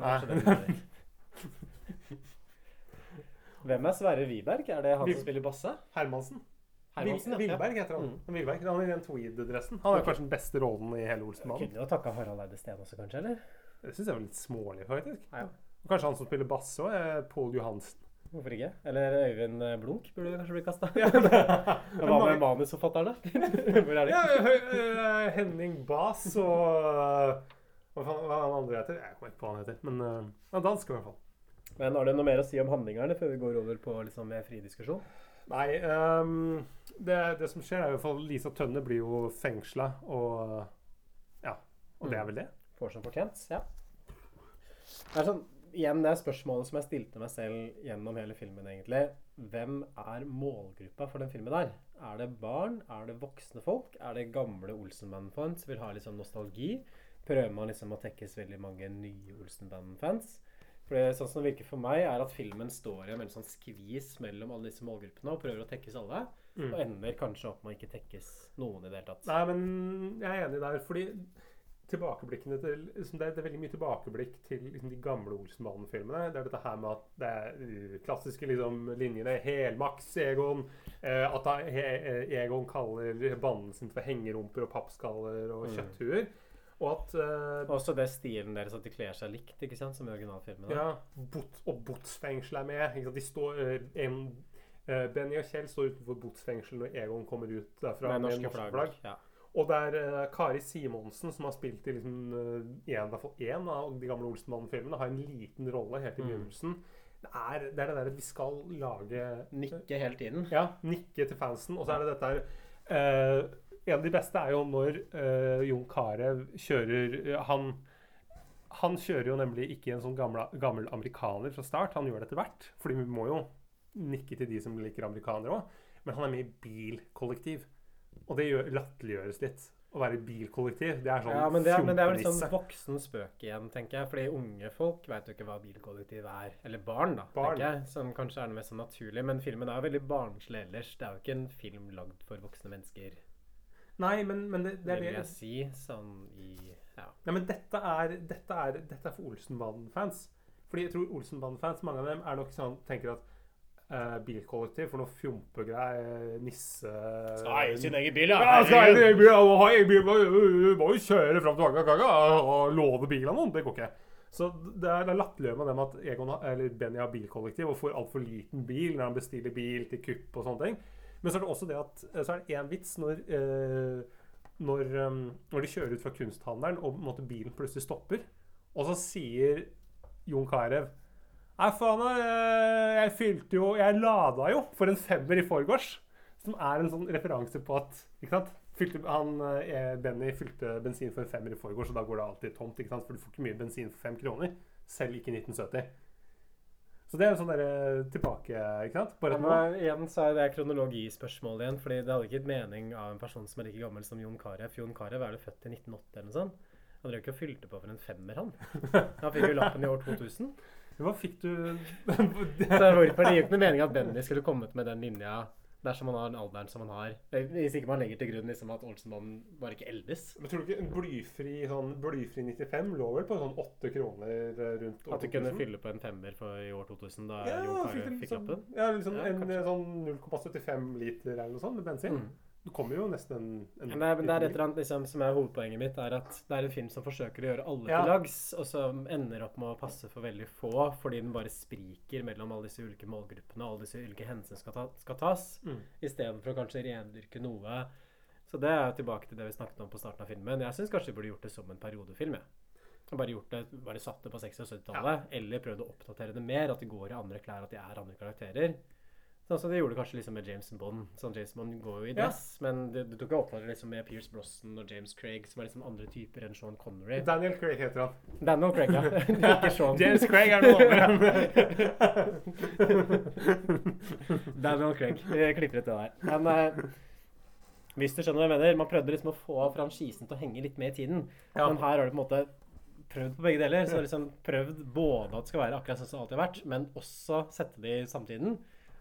Speaker 1: Hvem er Sverre Wiberg? Er det han
Speaker 2: Vi-
Speaker 1: som spiller basse?
Speaker 2: Hermansen.
Speaker 1: Hermansen.
Speaker 2: Vil- Vilberg heter han.
Speaker 1: Mm.
Speaker 2: Vilberg. Han i den tweed-dressen. Han er kanskje den beste rollen i hele Olsenmannen.
Speaker 1: Kunne jo takka Harald Eide Steen også, kanskje? eller?
Speaker 2: Det syns jeg var litt smålig, faktisk.
Speaker 1: Ja.
Speaker 2: Og kanskje han som spiller basse òg, er Pål Johansen.
Speaker 1: Hvorfor ikke? Eller Øyvind eh, Blunk burde kanskje bli kasta.
Speaker 2: Ja, *laughs*
Speaker 1: Hva *laughs* med manusforfatterne? *laughs* Hvor er de?
Speaker 2: Ja, øh, Henning Bas og øh, Hva faen han andre heter? Jeg kommer ikke på hva han heter. Men ja, dansk i hvert fall.
Speaker 1: Men har du noe mer å si om handlingene før vi går over på liksom mer fri diskusjon?
Speaker 2: Nei, øhm, det, det som skjer, er i hvert fall Lisa Tønne blir jo fengsla, og Ja. Og det er vel det?
Speaker 1: Får som fortjent, ja. Det er sånn, igjen, det er spørsmålet som jeg stilte meg selv gjennom hele filmen, egentlig. Hvem er målgruppa for den filmen der? Er det barn? Er det voksne folk? Er det gamle Olsenband-fans? som Vil ha litt sånn nostalgi? Prøver man liksom å tekkes veldig mange nye Olsenband-fans? For det, sånn som det virker for meg, er at filmen står i en veldig sånn skvis mellom alle disse målgruppene og prøver å tekkes alle.
Speaker 2: Mm.
Speaker 1: Og ender kanskje opp med å ikke tekkes noen i det hele tatt.
Speaker 2: Nei, men jeg er enig der. fordi tilbakeblikkene til liksom det, er, det veldig mye tilbakeblikk til liksom, de gamle Olsenbanen-filmene. Det er dette her med at det er de klassiske liksom, linjene Helmaks, Egon eh, At he, eh, Egon kaller banen sin for hengerumper og pappskaller og
Speaker 1: Mm.
Speaker 2: kjøtthuer. Og at eh,
Speaker 1: Også det stilen deres at de kler seg likt, ikke sant, som i originalfilmene.
Speaker 2: Ja, bot, og botsfengsel er med. De står, eh, en, Benny og Kjell står utenfor botsfengsel når Egon kommer ut derfra
Speaker 1: Med
Speaker 2: med
Speaker 1: norske
Speaker 2: norske
Speaker 1: flagg,
Speaker 2: flagg.
Speaker 1: ja.
Speaker 2: Og det er uh, Kari Simonsen, som har spilt i liksom, uh, en, én av de gamle Olsenmannen-filmene, har en liten rolle helt i
Speaker 1: Mm.
Speaker 2: Det er det, er det der at vi skal lage
Speaker 1: Nikke hele tiden.
Speaker 2: Ja, nikke til fansen. Og så er det dette her uh, En av de beste er jo når eh, Jon Carew kjører eh, han, han kjører jo nemlig ikke en sånn gammel, gammel amerikaner fra start. Han gjør det etter hvert. Fordi vi må jo nikke til de som liker amerikanere òg. Men han er med i bilkollektiv. Og det latterliggjøres litt. Å være bilkollektiv. Det er sånn
Speaker 1: Ja, men det, er, men det er vel sånn voksen spøk igjen, tenker jeg. Fordi unge folk vet jo ikke hva bilkollektiv er. Eller barn, da,
Speaker 2: Barn.
Speaker 1: tenker jeg. Som kanskje er det mest sånn naturlig. Men filmen er jo veldig barnslig ellers. Det er jo ikke en film lagd for voksne mennesker,
Speaker 2: Nei, men, men det, det er
Speaker 1: vil jeg si. Sånn i Ja.
Speaker 2: Nei, men dette er, dette er, dette er for Olsenbanden-fans. Fordi jeg tror Olsenbanden-fans, mange av dem, er nok sånn tenker at eh, bilkollektiv for noe fjompegreier, nisse
Speaker 1: Skal eie sin egen bil, ja.
Speaker 2: Ja, skal eie sin egen bil, ja, ha egen bil, må, jo kjøre fram til Agagaga og love bilen av noen. Det går ikke. Så det er, det er latterliggjørende med dem at Egon, har- eller Benny har bilkollektiv og får altfor liten bil når han bestiller bil til kupp og sånne ting. Men så er det også det at så er det én vits når uh, når, um, når de kjører ut fra kunsthandelen og måte, bilen plutselig stopper, og så sier Jon Carew Nei, faen, jeg, jeg fylte jo Jeg lada jo for en femmer i forgårs. Som er en sånn referanse på at ikke sant? Fylte, han, eh, Benny fylte bensin for en femmer i forgårs, og da går det alltid tomt. ikke sant? For du får ikke mye bensin for fem kroner. Selv ikke i 1970. Så det er en sånn derre tilbake, ikke sant? Bare
Speaker 1: Ja, igjen så er det kronologispørsmål igjen. fordi det hadde ikke gitt mening av en person som er like gammel som Jon Carew. Jon Carew er jo født i 1980 eller noe sånt. Han drev ikke og fylte på for en femmer, han. *laughs* Han fikk jo lappen i år 2000.
Speaker 2: Hva fikk du
Speaker 1: Så hvorfor det gir ikke noe mening at Benny skulle kommet med den linja dersom han har den alderen som han har. Eh, Hvis ikke man legger til grunn liksom at Olsenmannen bare ikke eldes.
Speaker 2: Men tror du ikke en blyfri, sånn, blyfri 95 lå vel på sånn 8 kroner eh, rundt år
Speaker 1: At du kunne fylle på en femmer for i år 2000 da
Speaker 2: Ja,
Speaker 1: Jon
Speaker 2: en
Speaker 1: fikk
Speaker 2: sånn,
Speaker 1: lappen?
Speaker 2: ja, liksom
Speaker 1: Ja,
Speaker 2: en sånn 0,75 liter eller noe sånt med bensin.
Speaker 1: Mm.
Speaker 2: Du kommer jo nesten en, en
Speaker 1: Men det, er, men det er et eller annet liksom, som er hovedpoenget mitt, er at det er en film som forsøker å gjøre alle
Speaker 2: Ja.
Speaker 1: til lags, og som ender opp med å passe for veldig få, fordi den bare spriker mellom alle disse ulike målgruppene og alle disse ulike hensyn skal, ta, skal tas,
Speaker 2: Mm.
Speaker 1: istedenfor å kanskje rendyrke noe. Så det er tilbake til det vi snakket om på starten av filmen. Jeg syns kanskje vi burde gjort det som en periodefilm. jeg. Bare gjort det, bare satt det på 60- og 70-tallet, eller prøvd å oppdatere det mer, at de går i andre klær, at de er andre karakterer. Sånn som de gjorde kanskje liksom med James Bond. Sånn James Bond går jo i
Speaker 2: Ja.
Speaker 1: men du, det tok jo oppdatere liksom med Pierce Brosnan og James Craig, som er liksom andre typer enn Sean Connery.
Speaker 2: Daniel Craig heter han.
Speaker 1: Daniel Craig, ja. *laughs* Ikke Sean.
Speaker 2: James Craig er noe *laughs*
Speaker 1: Daniel Craig. Vi klipper ut det der. Men uh, hvis du skjønner hva jeg mener, man prøvde liksom å få franchisen til å henge litt med i tiden.
Speaker 2: Ja.
Speaker 1: Men her har du på en måte prøvd på begge deler. Så liksom prøvd både at det skal være akkurat sånn som det alltid har vært, men også sette det i samtiden.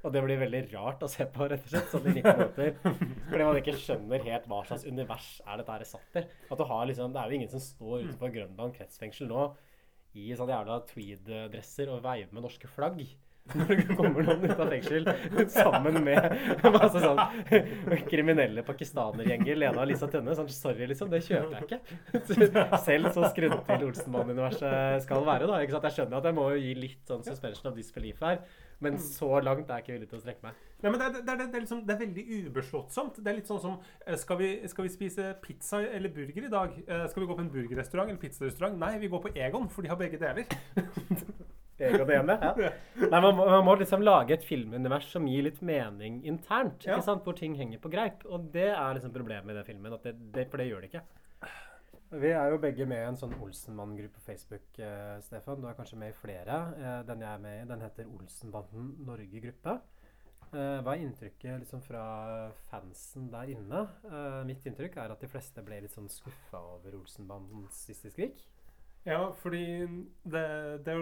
Speaker 1: Og det blir veldig rart å se på, rett og slett. Sånn i 90 minutter. Fordi man ikke skjønner helt hva slags univers er dette her satt i. At du har liksom, Det er jo ingen som står utenfor Grønland kretsfengsel nå i sånne jævla tweed-dresser og veiver med norske flagg. Når det kommer noen ut av fengsel sammen med masse sånn kriminelle pakistanergjenger leda av Lisa Tønne. Sånn, sorry, liksom. Det kjøper jeg ikke. Selv så skrudd til Olsenmann-universet skal være. da, ikke sant? Jeg skjønner at jeg må jo gi litt sånn suspension of disbelief her, men så langt er jeg ikke villig til å strekke meg.
Speaker 2: Nei, men det, er, det, er, det, er liksom, det er veldig ubeslåttsomt. Det er litt sånn som eh, skal vi, skal vi spise pizza eller burger i dag? Eh, Skal vi gå på en burgerrestaurant eller pizzarestaurant? Nei, vi går på Egon, for de har begge deler. *laughs*
Speaker 1: Egon ene, ja. Nei, man, man må liksom lage et filmunivers som gir litt mening internt, ikke
Speaker 2: Ja.
Speaker 1: sant? hvor ting henger på greip. Og det er liksom problemet i den filmen, at det, det, for det gjør det ikke. Vi er jo begge med i en sånn Olsenmann-gruppe på Facebook, eh, Stefan. Du er kanskje med i flere. Eh, den jeg er med i, den heter Olsenbanden Norge-gruppe. Eh, hva er inntrykket liksom, fra fansen der inne? Eh, mitt inntrykk er at de fleste ble litt sånn skuffa over Olsenbandens siste skrik.
Speaker 2: Ja, fordi det, det,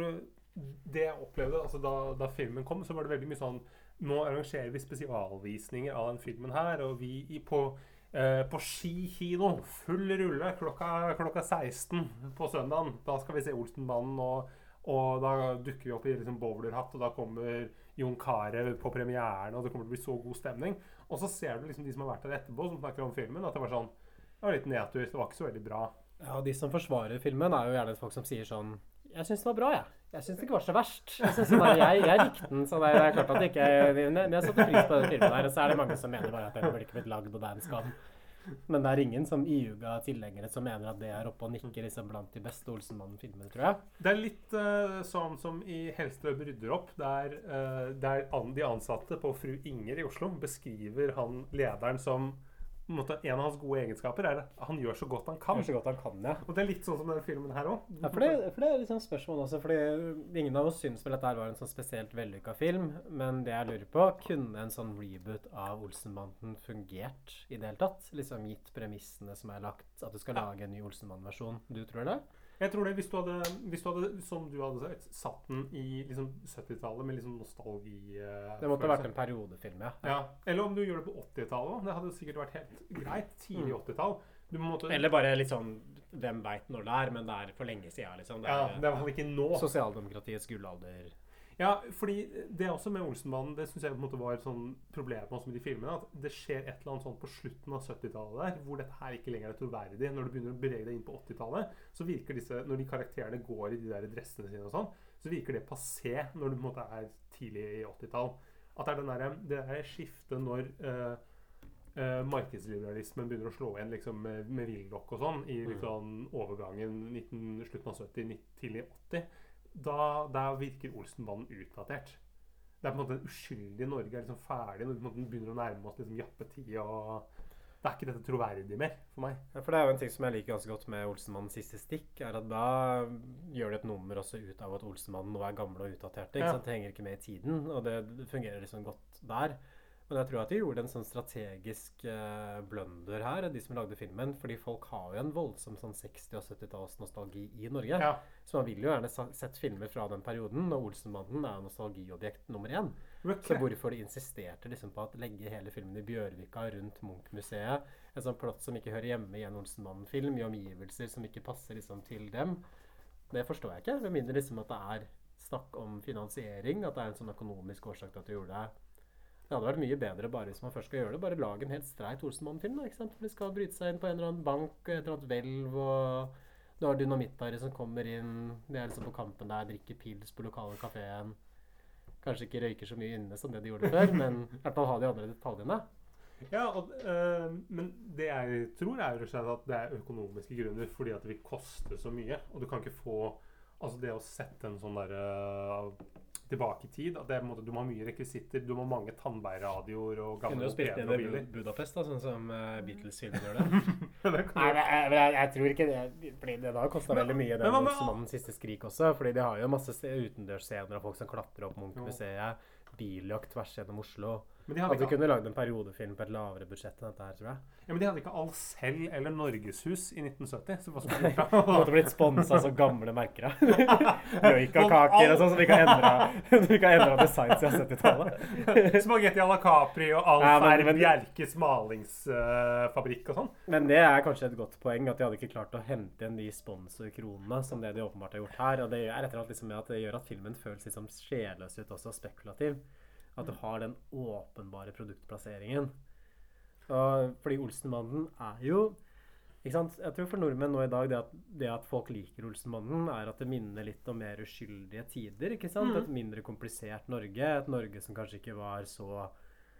Speaker 2: det jeg opplevde altså da, da filmen kom, så var det veldig mye sånn Nå arrangerer vi spesialvisninger av den filmen her, og vi i, på, eh, på Ski kino, full rulle klokka, klokka 16 på søndagen. Da skal vi se Olsenbanden, og, og da dukker vi opp i liksom bowlerhatt, og da kommer Jon Carew på premieren, og det kommer til å bli så god stemning. Og så ser du liksom de som har vært der etterpå, som snakker om filmen, at det var sånn Det var litt nedtur. Det var ikke så veldig bra.
Speaker 1: Ja, De som forsvarer filmen, er jo gjerne folk som sier sånn Jeg syns den var bra, jeg. Jeg syns det ikke var så verst. Jeg, jeg, likte den. Så det er, klart at det ikke Men jeg satte pris på den filmen der. Og så er det mange som mener bare at den burde ikke blitt lagd, på skam. Men det er ingen som iuga tilhengere som mener at det er oppe og nikker liksom blant de beste Olsenmannen-filmene, tror jeg.
Speaker 2: Det er litt uh, sånn som i Helstøv rydder opp, der, uh, der an, de ansatte på Fru Inger i Oslo beskriver han lederen som en, måte, en av hans gode egenskaper er at han gjør så godt han kan.
Speaker 1: Gjør så godt han kan, ja.
Speaker 2: Og det er litt sånn som denne filmen her òg.
Speaker 1: Ja, for det, for det er liksom spørsmål også, fordi ingen av oss syns vel at dette var en sånn spesielt vellykka film. Men det jeg lurer på, kunne en sånn reboot av Olsenbanden fungert i det hele tatt? Liksom gitt premissene som er lagt, at du skal lage en ny Olsenmann-versjon. Du tror det?
Speaker 2: Jeg tror det, hvis du hadde, hvis du hadde som du hadde sagt, satt den i liksom 70-tallet med liksom nostalgi uh,
Speaker 1: Det måtte
Speaker 2: ha
Speaker 1: vært en periodefilm, ja.
Speaker 2: Ja. Eller om du gjør det på 80-tallet. Det hadde sikkert vært helt greit. Tidlig
Speaker 1: Mm.
Speaker 2: 80-tall. Måtte-
Speaker 1: Eller bare litt sånn Hvem veit når det er, men det er for lenge sida, liksom. Det
Speaker 2: Ja, det er i hvert fall ikke nå.
Speaker 1: Sosialdemokratiets gullalder.
Speaker 2: Ja, fordi det også med Olsenmannen, det syns jeg på en måte var et sånn problem også med de filmene. At det skjer et eller annet sånn på slutten av 70-tallet der, hvor dette her ikke lenger er troverdig. Når du begynner å bevege deg inn på 80-tallet, så virker disse Når de karakterene går i de der dressene sine og sånn, så virker det passé når du på en måte er tidlig i 80-tall. At det er den der, det der skiftet når eh, Uh, markedsliberalismen begynner å slå igjen liksom, med, med Willoch og sånn, i
Speaker 1: Mm.
Speaker 2: liksom, overgangen 19, slutten av 70, nitt- tidlig 80, da, da virker Olsenbanden utdatert. Det er på en måte den uskyldige Norge er liksom ferdig når vi begynner å nærme oss liksom jappetid. og Det er ikke dette troverdig mer for meg.
Speaker 1: Ja, for det er jo en ting som jeg liker ganske godt med Olsenmannens siste stikk, er at da gjør de et nummer også ut av at Olsenmannen nå er gamle og utdaterte. ikke
Speaker 2: Ja.
Speaker 1: sant? Det henger ikke med i tiden, og det, det fungerer liksom godt der. Men jeg tror at de gjorde en sånn strategisk eh, blunder her, de som lagde filmen. Fordi folk har jo en voldsom sånn 60- og 70-tallsnostalgi i Norge.
Speaker 2: Ja.
Speaker 1: Så man vil jo gjerne sett filmer fra den perioden, og Olsenmannen er nostalgiobjekt nummer én.
Speaker 2: Okay.
Speaker 1: Så hvorfor de insisterte liksom på å legge hele filmen i Bjørvika rundt Munch-museet, en sånn plott som ikke hører hjemme i en Olsenmannen-film, i omgivelser som ikke passer liksom til dem, det forstår jeg ikke. Med mindre liksom at det er snakk om finansiering, at det er en sånn økonomisk årsak til at du gjorde det. Det hadde vært mye bedre bare hvis man først skal gjøre det. Bare lag en helt streit Olsenmann-film. ikke sant? For de skal bryte seg inn på en eller annen bank, et eller annet hvelv, og du har dynamittere som kommer inn, de er liksom på kampen der, drikker pils på lokale kafeen. Kanskje ikke røyker så mye inne som det de gjorde før, men i hvert fall ha de andre detaljene.
Speaker 2: Ja, og, øh, men det jeg tror er jo at det er økonomiske grunner, fordi at det vil koste så mye. Og du kan ikke få Altså det å sette en sånn derre tilbake i tid at det er på en måte, Du må ha mye rekvisitter, du må ha mange tannbærradioer og
Speaker 1: Kunne
Speaker 2: gamle
Speaker 1: jo spilt inn i Budapest, da, sånn som uh, Beatles-filmen gjør *laughs* det.
Speaker 2: Det
Speaker 1: Nei, jeg, jeg, jeg tror ikke det. Fordi det har kosta veldig mye,
Speaker 2: men
Speaker 1: den Olsenmannens siste skrik også. Fordi de har jo masse se- utendørsscener av folk som klatrer opp Munch-museet. Biljakt tvers gjennom Oslo.
Speaker 2: Men de hadde
Speaker 1: At du
Speaker 2: ikke-
Speaker 1: kunne lagd en periodefilm på et lavere budsjett enn dette her, tror jeg.
Speaker 2: Ja, Men de hadde ikke Alcel eller Norgeshus i 1970. Så hva skulle de
Speaker 1: Du
Speaker 2: gjort da?
Speaker 1: måtte blitt sponsa av så gamle merker. *laughs* Joikakaker og sånn som Du ikke har endra *laughs* design siden 70-tallet. *laughs*
Speaker 2: Spagetti à la Capri og All
Speaker 1: Ja, men- men-
Speaker 2: Bjerkes malingsfabrikk og sånn.
Speaker 1: Men det er kanskje et godt poeng at de hadde ikke klart å hente igjen de sponsorkronene som det de åpenbart har gjort her. Og det er etter alt liksom med at det gjør at filmen føles litt som sjelløs ut også, spekulativ. At du har den åpenbare produktplasseringen. Og fordi Olsenmannen er jo ikke sant? Jeg tror for nordmenn nå i dag det at, det at folk liker Olsenmannen, er at det minner litt om mer uskyldige tider. ikke sant?
Speaker 2: Mm.
Speaker 1: Et mindre komplisert Norge. Et Norge som kanskje ikke var så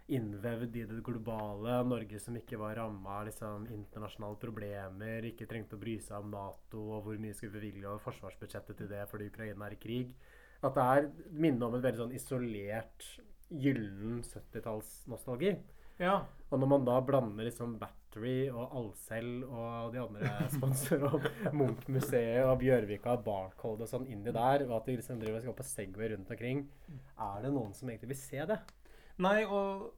Speaker 1: innvevd i det globale. Norge som ikke var ramma av liksom, internasjonale problemer. Ikke trengte å bry seg om Nato og hvor mye skulle bevilge over forsvarsbudsjettet til det fordi Ukraina er i krig. At det er minner om et veldig sånn isolert, gyllen 70-tallsnostalgi.
Speaker 2: Ja.
Speaker 1: Og når man da blander liksom Battery og Alcel og de andre *laughs* sponsorene, Munch-museet og Bjørvika og Barcode og sånn inni der, og at de liksom driver og skal på Segway rundt omkring, er det noen som egentlig vil se det?
Speaker 2: Nei, og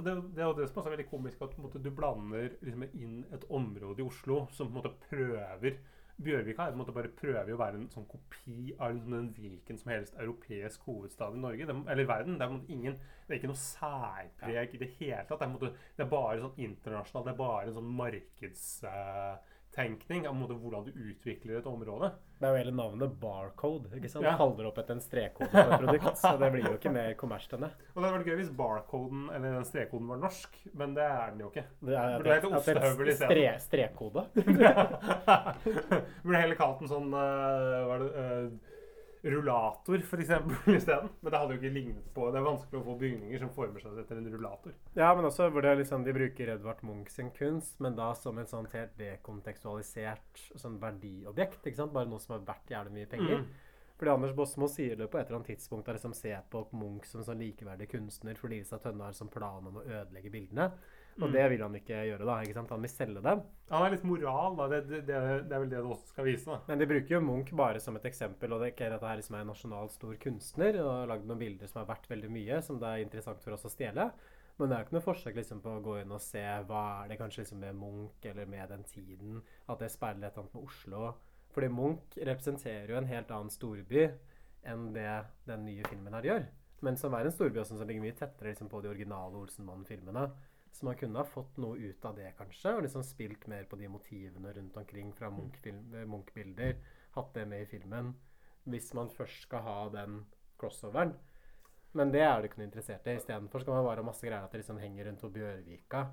Speaker 2: det, det er det som også er veldig komisk, at måte, du blander liksom inn et område i Oslo som på en måte prøver Bjørvika er på en måte bare prøver å være en sånn kopi av en, en hvilken som helst europeisk hovedstad i Norge. Eller verden. Det er, ingen, det er ikke noe særpreg i det hele tatt. Det er, måte, det er bare sånn internasjonalt. Det er bare en sånn markeds... av på om hvordan du utvikler et område.
Speaker 1: Det er jo hele navnet Barcode. ikke sant?
Speaker 2: Ja.
Speaker 1: Kaller opp etter en strekkode på et produkt. Så det blir jo ikke mer kommersielt enn det. *laughs*
Speaker 2: Og det hadde vært gøy hvis barcoden eller den strekkoden var norsk, men det er den jo ikke.
Speaker 1: Det er
Speaker 2: Burde hete
Speaker 1: det
Speaker 2: ostehøvel i stedet.
Speaker 1: stre, strekkode. *laughs*
Speaker 2: Burde heller kalt den sånn uh, Hva er det eh, Rullator, for eksempel, *laughs* isteden. Men det hadde jo ikke lignet på Det er vanskelig å få bygninger som former seg etter en rullator.
Speaker 1: Ja, men også hvor det liksom, de bruker Edvard Munch sin kunst, men da som et sånt helt dekontekstualisert sånn verdiobjekt. ikke sant? Bare noe som har verdt jævlig mye penger.
Speaker 2: Mm.
Speaker 1: Fordi Anders Bosmo sier det på et eller annet tidspunkt der liksom ser på Munch som sånn likeverdig kunstner fordi Lisa Tønne har som plan om å ødelegge bildene. Og
Speaker 2: Mm.
Speaker 1: det vil han ikke gjøre, da. ikke sant? Han vil selge dem.
Speaker 2: Han er litt moral, da. Det, det, det, er- det er vel det det også skal vise. da.
Speaker 1: Men de bruker jo Munch bare som et eksempel, og det er ikke dette er liksom er en nasjonal stor kunstner og har lagd noen bilder som er verdt veldig mye, som det er interessant for oss å stjele. Men det er jo ikke noe forsøk liksom på å gå inn og se hva er det kanskje liksom med Munch eller med den tiden, at det speiler et eller annet med Oslo. Fordi Munch representerer jo en helt annen storby enn det den nye filmen her gjør. Men som er en storby også, som ligger mye tettere liksom, på de originale Olsenmann-filmene. Så man kunne ha fått noe ut av det, kanskje, og liksom spilt mer på de motivene rundt omkring fra Munch-film- eh, Munch-bilder. hatt det med i filmen. Hvis man først skal ha den crossoveren. Men det er du ikke noe interessert i. Istedenfor skal man bare ha masse greier at det liksom henger rundt på Bjørvika.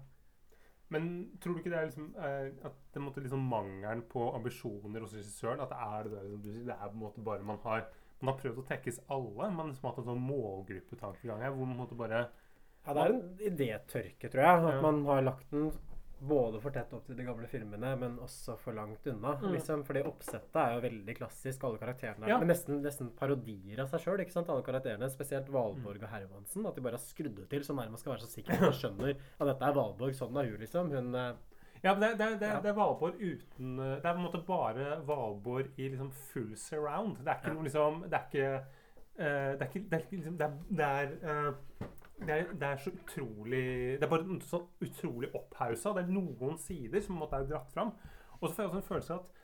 Speaker 2: Men tror du ikke det er liksom eh, at det måtte liksom mangelen på ambisjoner hos regissøren At det er det der som du sier, det er på en måte bare man har Man har prøvd å tekkes alle. Man har liksom hatt en sånn målgruppetankegang her hvor man måtte bare
Speaker 1: Ja, det er en idétørke, tror jeg. At man har lagt den både for tett opp til de gamle filmene, men også for langt unna.
Speaker 2: Mm.
Speaker 1: liksom. Fordi oppsettet er jo veldig klassisk, alle karakterene. er
Speaker 2: Ja.
Speaker 1: Men nesten, nesten parodier av seg sjøl. Alle karakterene. Spesielt Valborg og Hermansen. At de bare har skrudd det til så nærmest man skal være så sikker på at man skjønner at dette er Valborg. Sånn er hun, liksom. Hun eh,
Speaker 2: Ja, men det, det, det,
Speaker 1: Ja.
Speaker 2: det er Valborg uten eh, Det er på en måte bare Valborg i liksom full surround. Det er ikke noe liksom Det er ikke uh, Det er ikke er, liksom, er, er, eh, det er, det er så utrolig Det er bare så utrolig opphausa. Det er noen sider som måtte er dratt fram. Og så får jeg også en følelse av at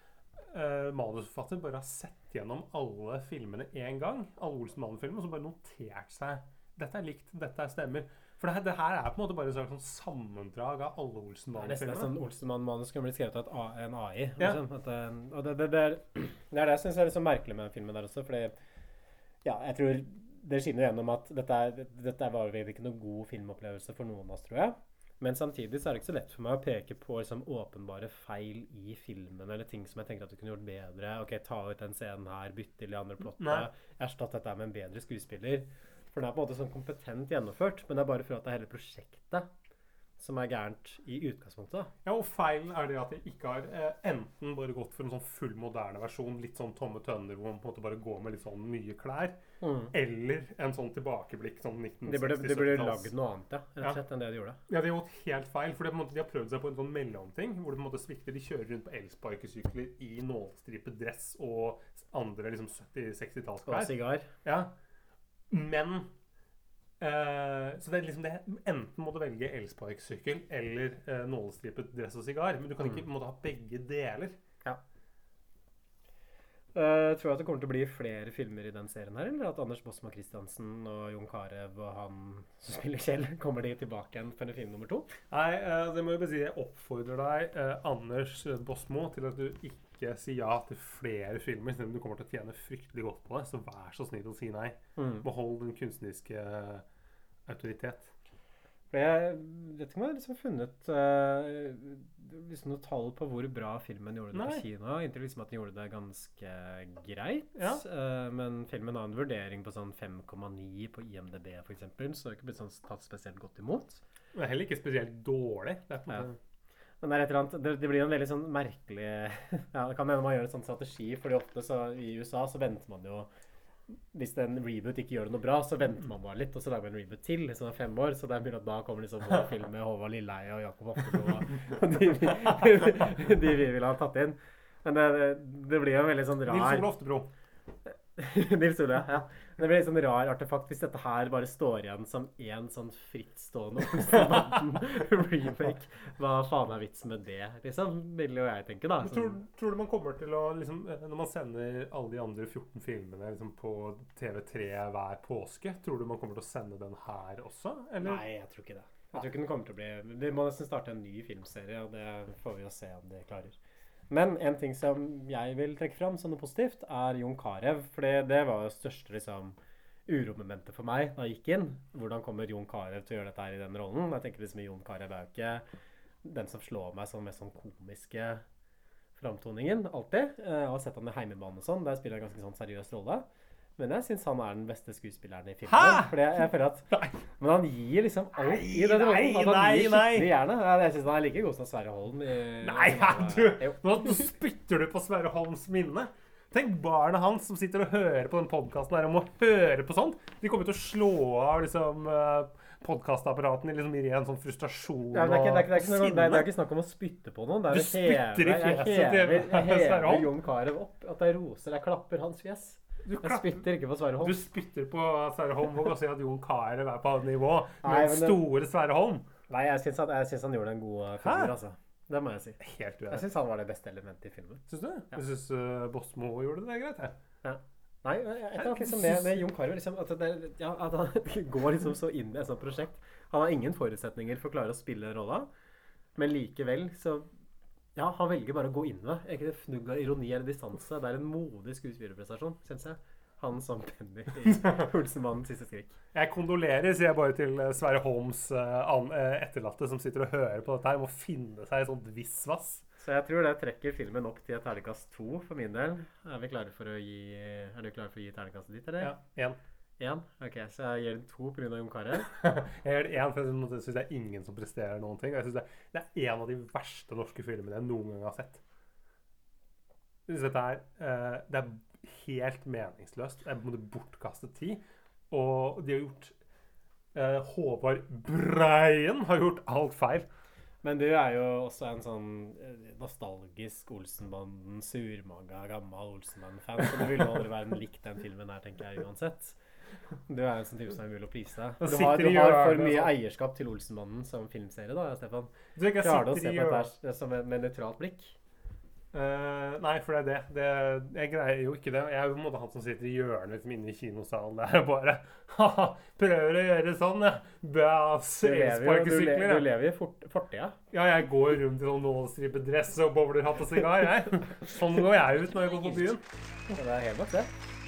Speaker 2: uh, manusforfatter bare har sett gjennom alle filmene én gang. Alle Olsen Mannen-filmer, og så bare notert seg Dette er likt, dette er stemmer. For det her, det her er på en måte bare et sånn sammendrag av alle Olsen
Speaker 1: Det er nesten et
Speaker 2: Mannen-filmene.
Speaker 1: sånn Olsenmann-manus kunne blitt skrevet av en AI.
Speaker 2: Ja.
Speaker 1: Liksom. At, eh, og det, det, det, er, *clears throat* det er det jeg syns er litt så merkelig med den filmen der også. Fordi ja, jeg tror det skinner gjennom at dette, er, dette var vel ikke noe god filmopplevelse for noen av oss, tror jeg. Men samtidig så er det ikke så lett for meg å peke på liksom, åpenbare feil i filmen, eller ting som jeg tenker at du kunne gjort bedre. Ok, ta ut den scenen her, bytte til de andre plottene. Erstatt dette med en bedre skuespiller. For den er på en måte sånn kompetent gjennomført, men det er bare for at det er hele prosjektet som er gærent i utgangspunktet.
Speaker 2: Ja, og feilen er det at de ikke har eh, enten bare gått for en sånn full moderne versjon, litt sånn tomme tønner, hvor man på en måte bare går med litt sånn mye klær,
Speaker 1: Mm.
Speaker 2: eller en sånn tilbakeblikk sånn 1960
Speaker 1: De burde, de burde lagd noe annet, ja, rett og slett, enn det de gjorde.
Speaker 2: Ja, de har gjort helt feil, for de har prøvd seg på en sånn mellomting, hvor det på en måte svikter. De kjører rundt på elsparkesykler i nålstripet dress og andre liksom 70-60-tallsklær.
Speaker 1: Og sigar.
Speaker 2: Ja. Men Uh, Så det er liksom det Enten må du velge elsparkesykkel eller uh, nålestripet dress og sigar. Men du kan ikke
Speaker 1: Mm.
Speaker 2: på en måte ha begge deler.
Speaker 1: Uh, tror du at det kommer til å bli flere filmer i den serien her, eller at Anders Bosma Christiansen og Jon Carew og han som spiller Kjell, kommer de tilbake igjen for en film nummer to?
Speaker 2: Nei, uh, det må jeg bare si. Jeg oppfordrer deg, uh, Anders Bosmo, til at du ikke sier ja til flere filmer, selv om du kommer til å tjene fryktelig godt på det. Så vær så snill å si nei.
Speaker 1: Mm.
Speaker 2: Behold den kunstneriske autoritet.
Speaker 1: For jeg vet ikke om jeg har liksom funnet uh, liksom noe tall på hvor bra filmen gjorde det
Speaker 2: Nei.
Speaker 1: på. Inntil liksom at den gjorde det ganske greit.
Speaker 2: Ja.
Speaker 1: Uh, men filmen har en vurdering på sånn 5,9 på IMDb f.eks., så det har ikke blitt sånn tatt spesielt godt imot.
Speaker 2: Men heller ikke spesielt dårlig. Det er
Speaker 1: Ja. Men det er annet, det, det blir en veldig sånn merkelig *laughs* Ja, det kan hende man gjør en sånn strategi, fordi ofte så i USA så venter man jo hvis en reboot ikke gjør det noe bra, så venter man bare litt, og så lager man en reboot til i sånn fem år. Så det er mulig at da kommer liksom vår film med Håvard Lilleheie og Jakob Oftebro *laughs* og de, vi- *laughs* de vi ville ha tatt inn. Men det, det, det blir jo veldig sånn rar
Speaker 2: Nils Ole Oftebro. *laughs*
Speaker 1: Nils Ole, ja. Det blir litt sånn rar artefakt hvis dette her bare står igjen som én sånn frittstående Olsenbanden-remake. *laughs* Hva faen er vitsen med det, liksom? Vil jo jeg tenke, da.
Speaker 2: Tror,
Speaker 1: Sånn,
Speaker 2: tror du man kommer til å liksom, eh, Når man sender alle de andre 14 filmene liksom, på TV3 hver påske, tror du man kommer til å sende den her også? Eller?
Speaker 1: nei, jeg tror ikke det. Jeg tror ikke den kommer til å bli Vi må nesten starte en ny filmserie, og det får vi jo se om de klarer. Men en ting som jeg vil trekke fram som noe positivt, er Jon Carew. For det, var det største liksom, uromomentet for meg da jeg gikk inn. Hvordan kommer Jon Carew til å gjøre dette her i den rollen? Jeg tenker liksom Jon Carew er jo ikke den som slår meg som mest sånn komiske framtoningen, alltid. Eh, Jeg har sett han i Heimebane og sånn, der spiller han en ganske sånn seriøs rolle. Men jeg syns han er den beste skuespilleren i filmen.
Speaker 2: Hæ?
Speaker 1: Fordi jeg, jeg føler at Men han gir liksom alt i den
Speaker 2: Nei,
Speaker 1: rollen. At han
Speaker 2: nei,
Speaker 1: gir
Speaker 2: nei.
Speaker 1: skikkelig jernet. Jeg syns han er like god som Sverre Holm. I,
Speaker 2: Nei, du, nå, spytter du på Sverre Holms minne. Tenk barna hans som sitter og hører på den podkasten her, om å høre på sånt. De kommer til å slå av liksom podkastapparatene i liksom i ren sånn frustrasjon
Speaker 1: Ja, det, er ikke, det, er ikke, det, er om, det, er, det er ikke snakk om å spytte på noen. Det er
Speaker 2: Du spytter i fjeset til
Speaker 1: hever, jeg hever
Speaker 2: Holm.
Speaker 1: Jon Carew opp. At jeg roser. Jeg klapper hans fjes.
Speaker 2: Du
Speaker 1: Jeg spytter ikke på Sverre Holm.
Speaker 2: Du spytter på Sverre Holm og sier at Jon Carew er på nivå med den
Speaker 1: men
Speaker 2: store Sverre Holm.
Speaker 1: Nei, jeg syns han, jeg syns han gjorde en god figur, altså. Det må jeg si.
Speaker 2: Helt
Speaker 1: Jeg
Speaker 2: uenig.
Speaker 1: syns han var det beste elementet i filmen.
Speaker 2: Syns du? Jeg syns uh, Bosmo gjorde det greit, jeg.
Speaker 1: Ja. Nei, et eller liksom med, med Jon Carew liksom, at, det, ja, at han *laughs* går liksom så inn i et sånt prosjekt. Han har ingen forutsetninger for å klare å spille rolla, men likevel så Ja, han velger bare å gå inn med. Ikke det fnugg av ironi eller distanse? Det er en modig skuespillerprestasjon, syns jeg. Han som Penny i *laughs* Olsenmannens siste skrik.
Speaker 2: Jeg kondolerer, sier jeg bare til eh, Sverre Holms eh, eh, etterlatte som sitter og hører på dette her. Må finne seg et sånt visvas.
Speaker 1: Så jeg tror det trekker filmen opp til et terningkast to for min del. Er vi klare for å gi Er du klar for å gi terningkastet ditt, eller?
Speaker 2: Ja, én.
Speaker 1: Én? Ok, så jeg gir den to pga. Jon Carew. *laughs*
Speaker 2: Jeg gjør det én, for jeg syns det er ingen som presterer noen ting. Og jeg synes det, det er en av de verste norske filmene jeg noen gang har sett. Jeg synes dette er uh, Det er helt meningsløst. Det er på en måte bortkastet tid. Og de har gjort uh, Håvard Breien har gjort alt feil.
Speaker 1: Men du er jo også en sånn eh, nostalgisk Olsenbanden, surmaga, gammel Olsenbanden-fan. Så du ville aldri være likt den filmen her, tenker jeg uansett. Du er en sånn type som er mulig å please deg. Du har, du har for mye
Speaker 2: sånn.
Speaker 1: eierskap til Olsenbanden som filmserie, da, Stefan.
Speaker 2: Du
Speaker 1: Klarer du å se på dette her som en, med nøytralt blikk?
Speaker 2: Uh, nei, for det er det. det. Jeg greier jo ikke det. Jeg er jo på en måte han som sitter i hjørnet liksom, inne i kinosalen der og bare Haha, prøver å gjøre sånn, jeg. Bæs,
Speaker 1: Du lever jo du, du lever i fort, fortida.
Speaker 2: Ja, jeg går rundt i sånn nålstripet dress og bowlerhatt og sigar, jeg. Sånn går jeg ut når jeg går på byen.
Speaker 1: Ja, det er helt nok, det.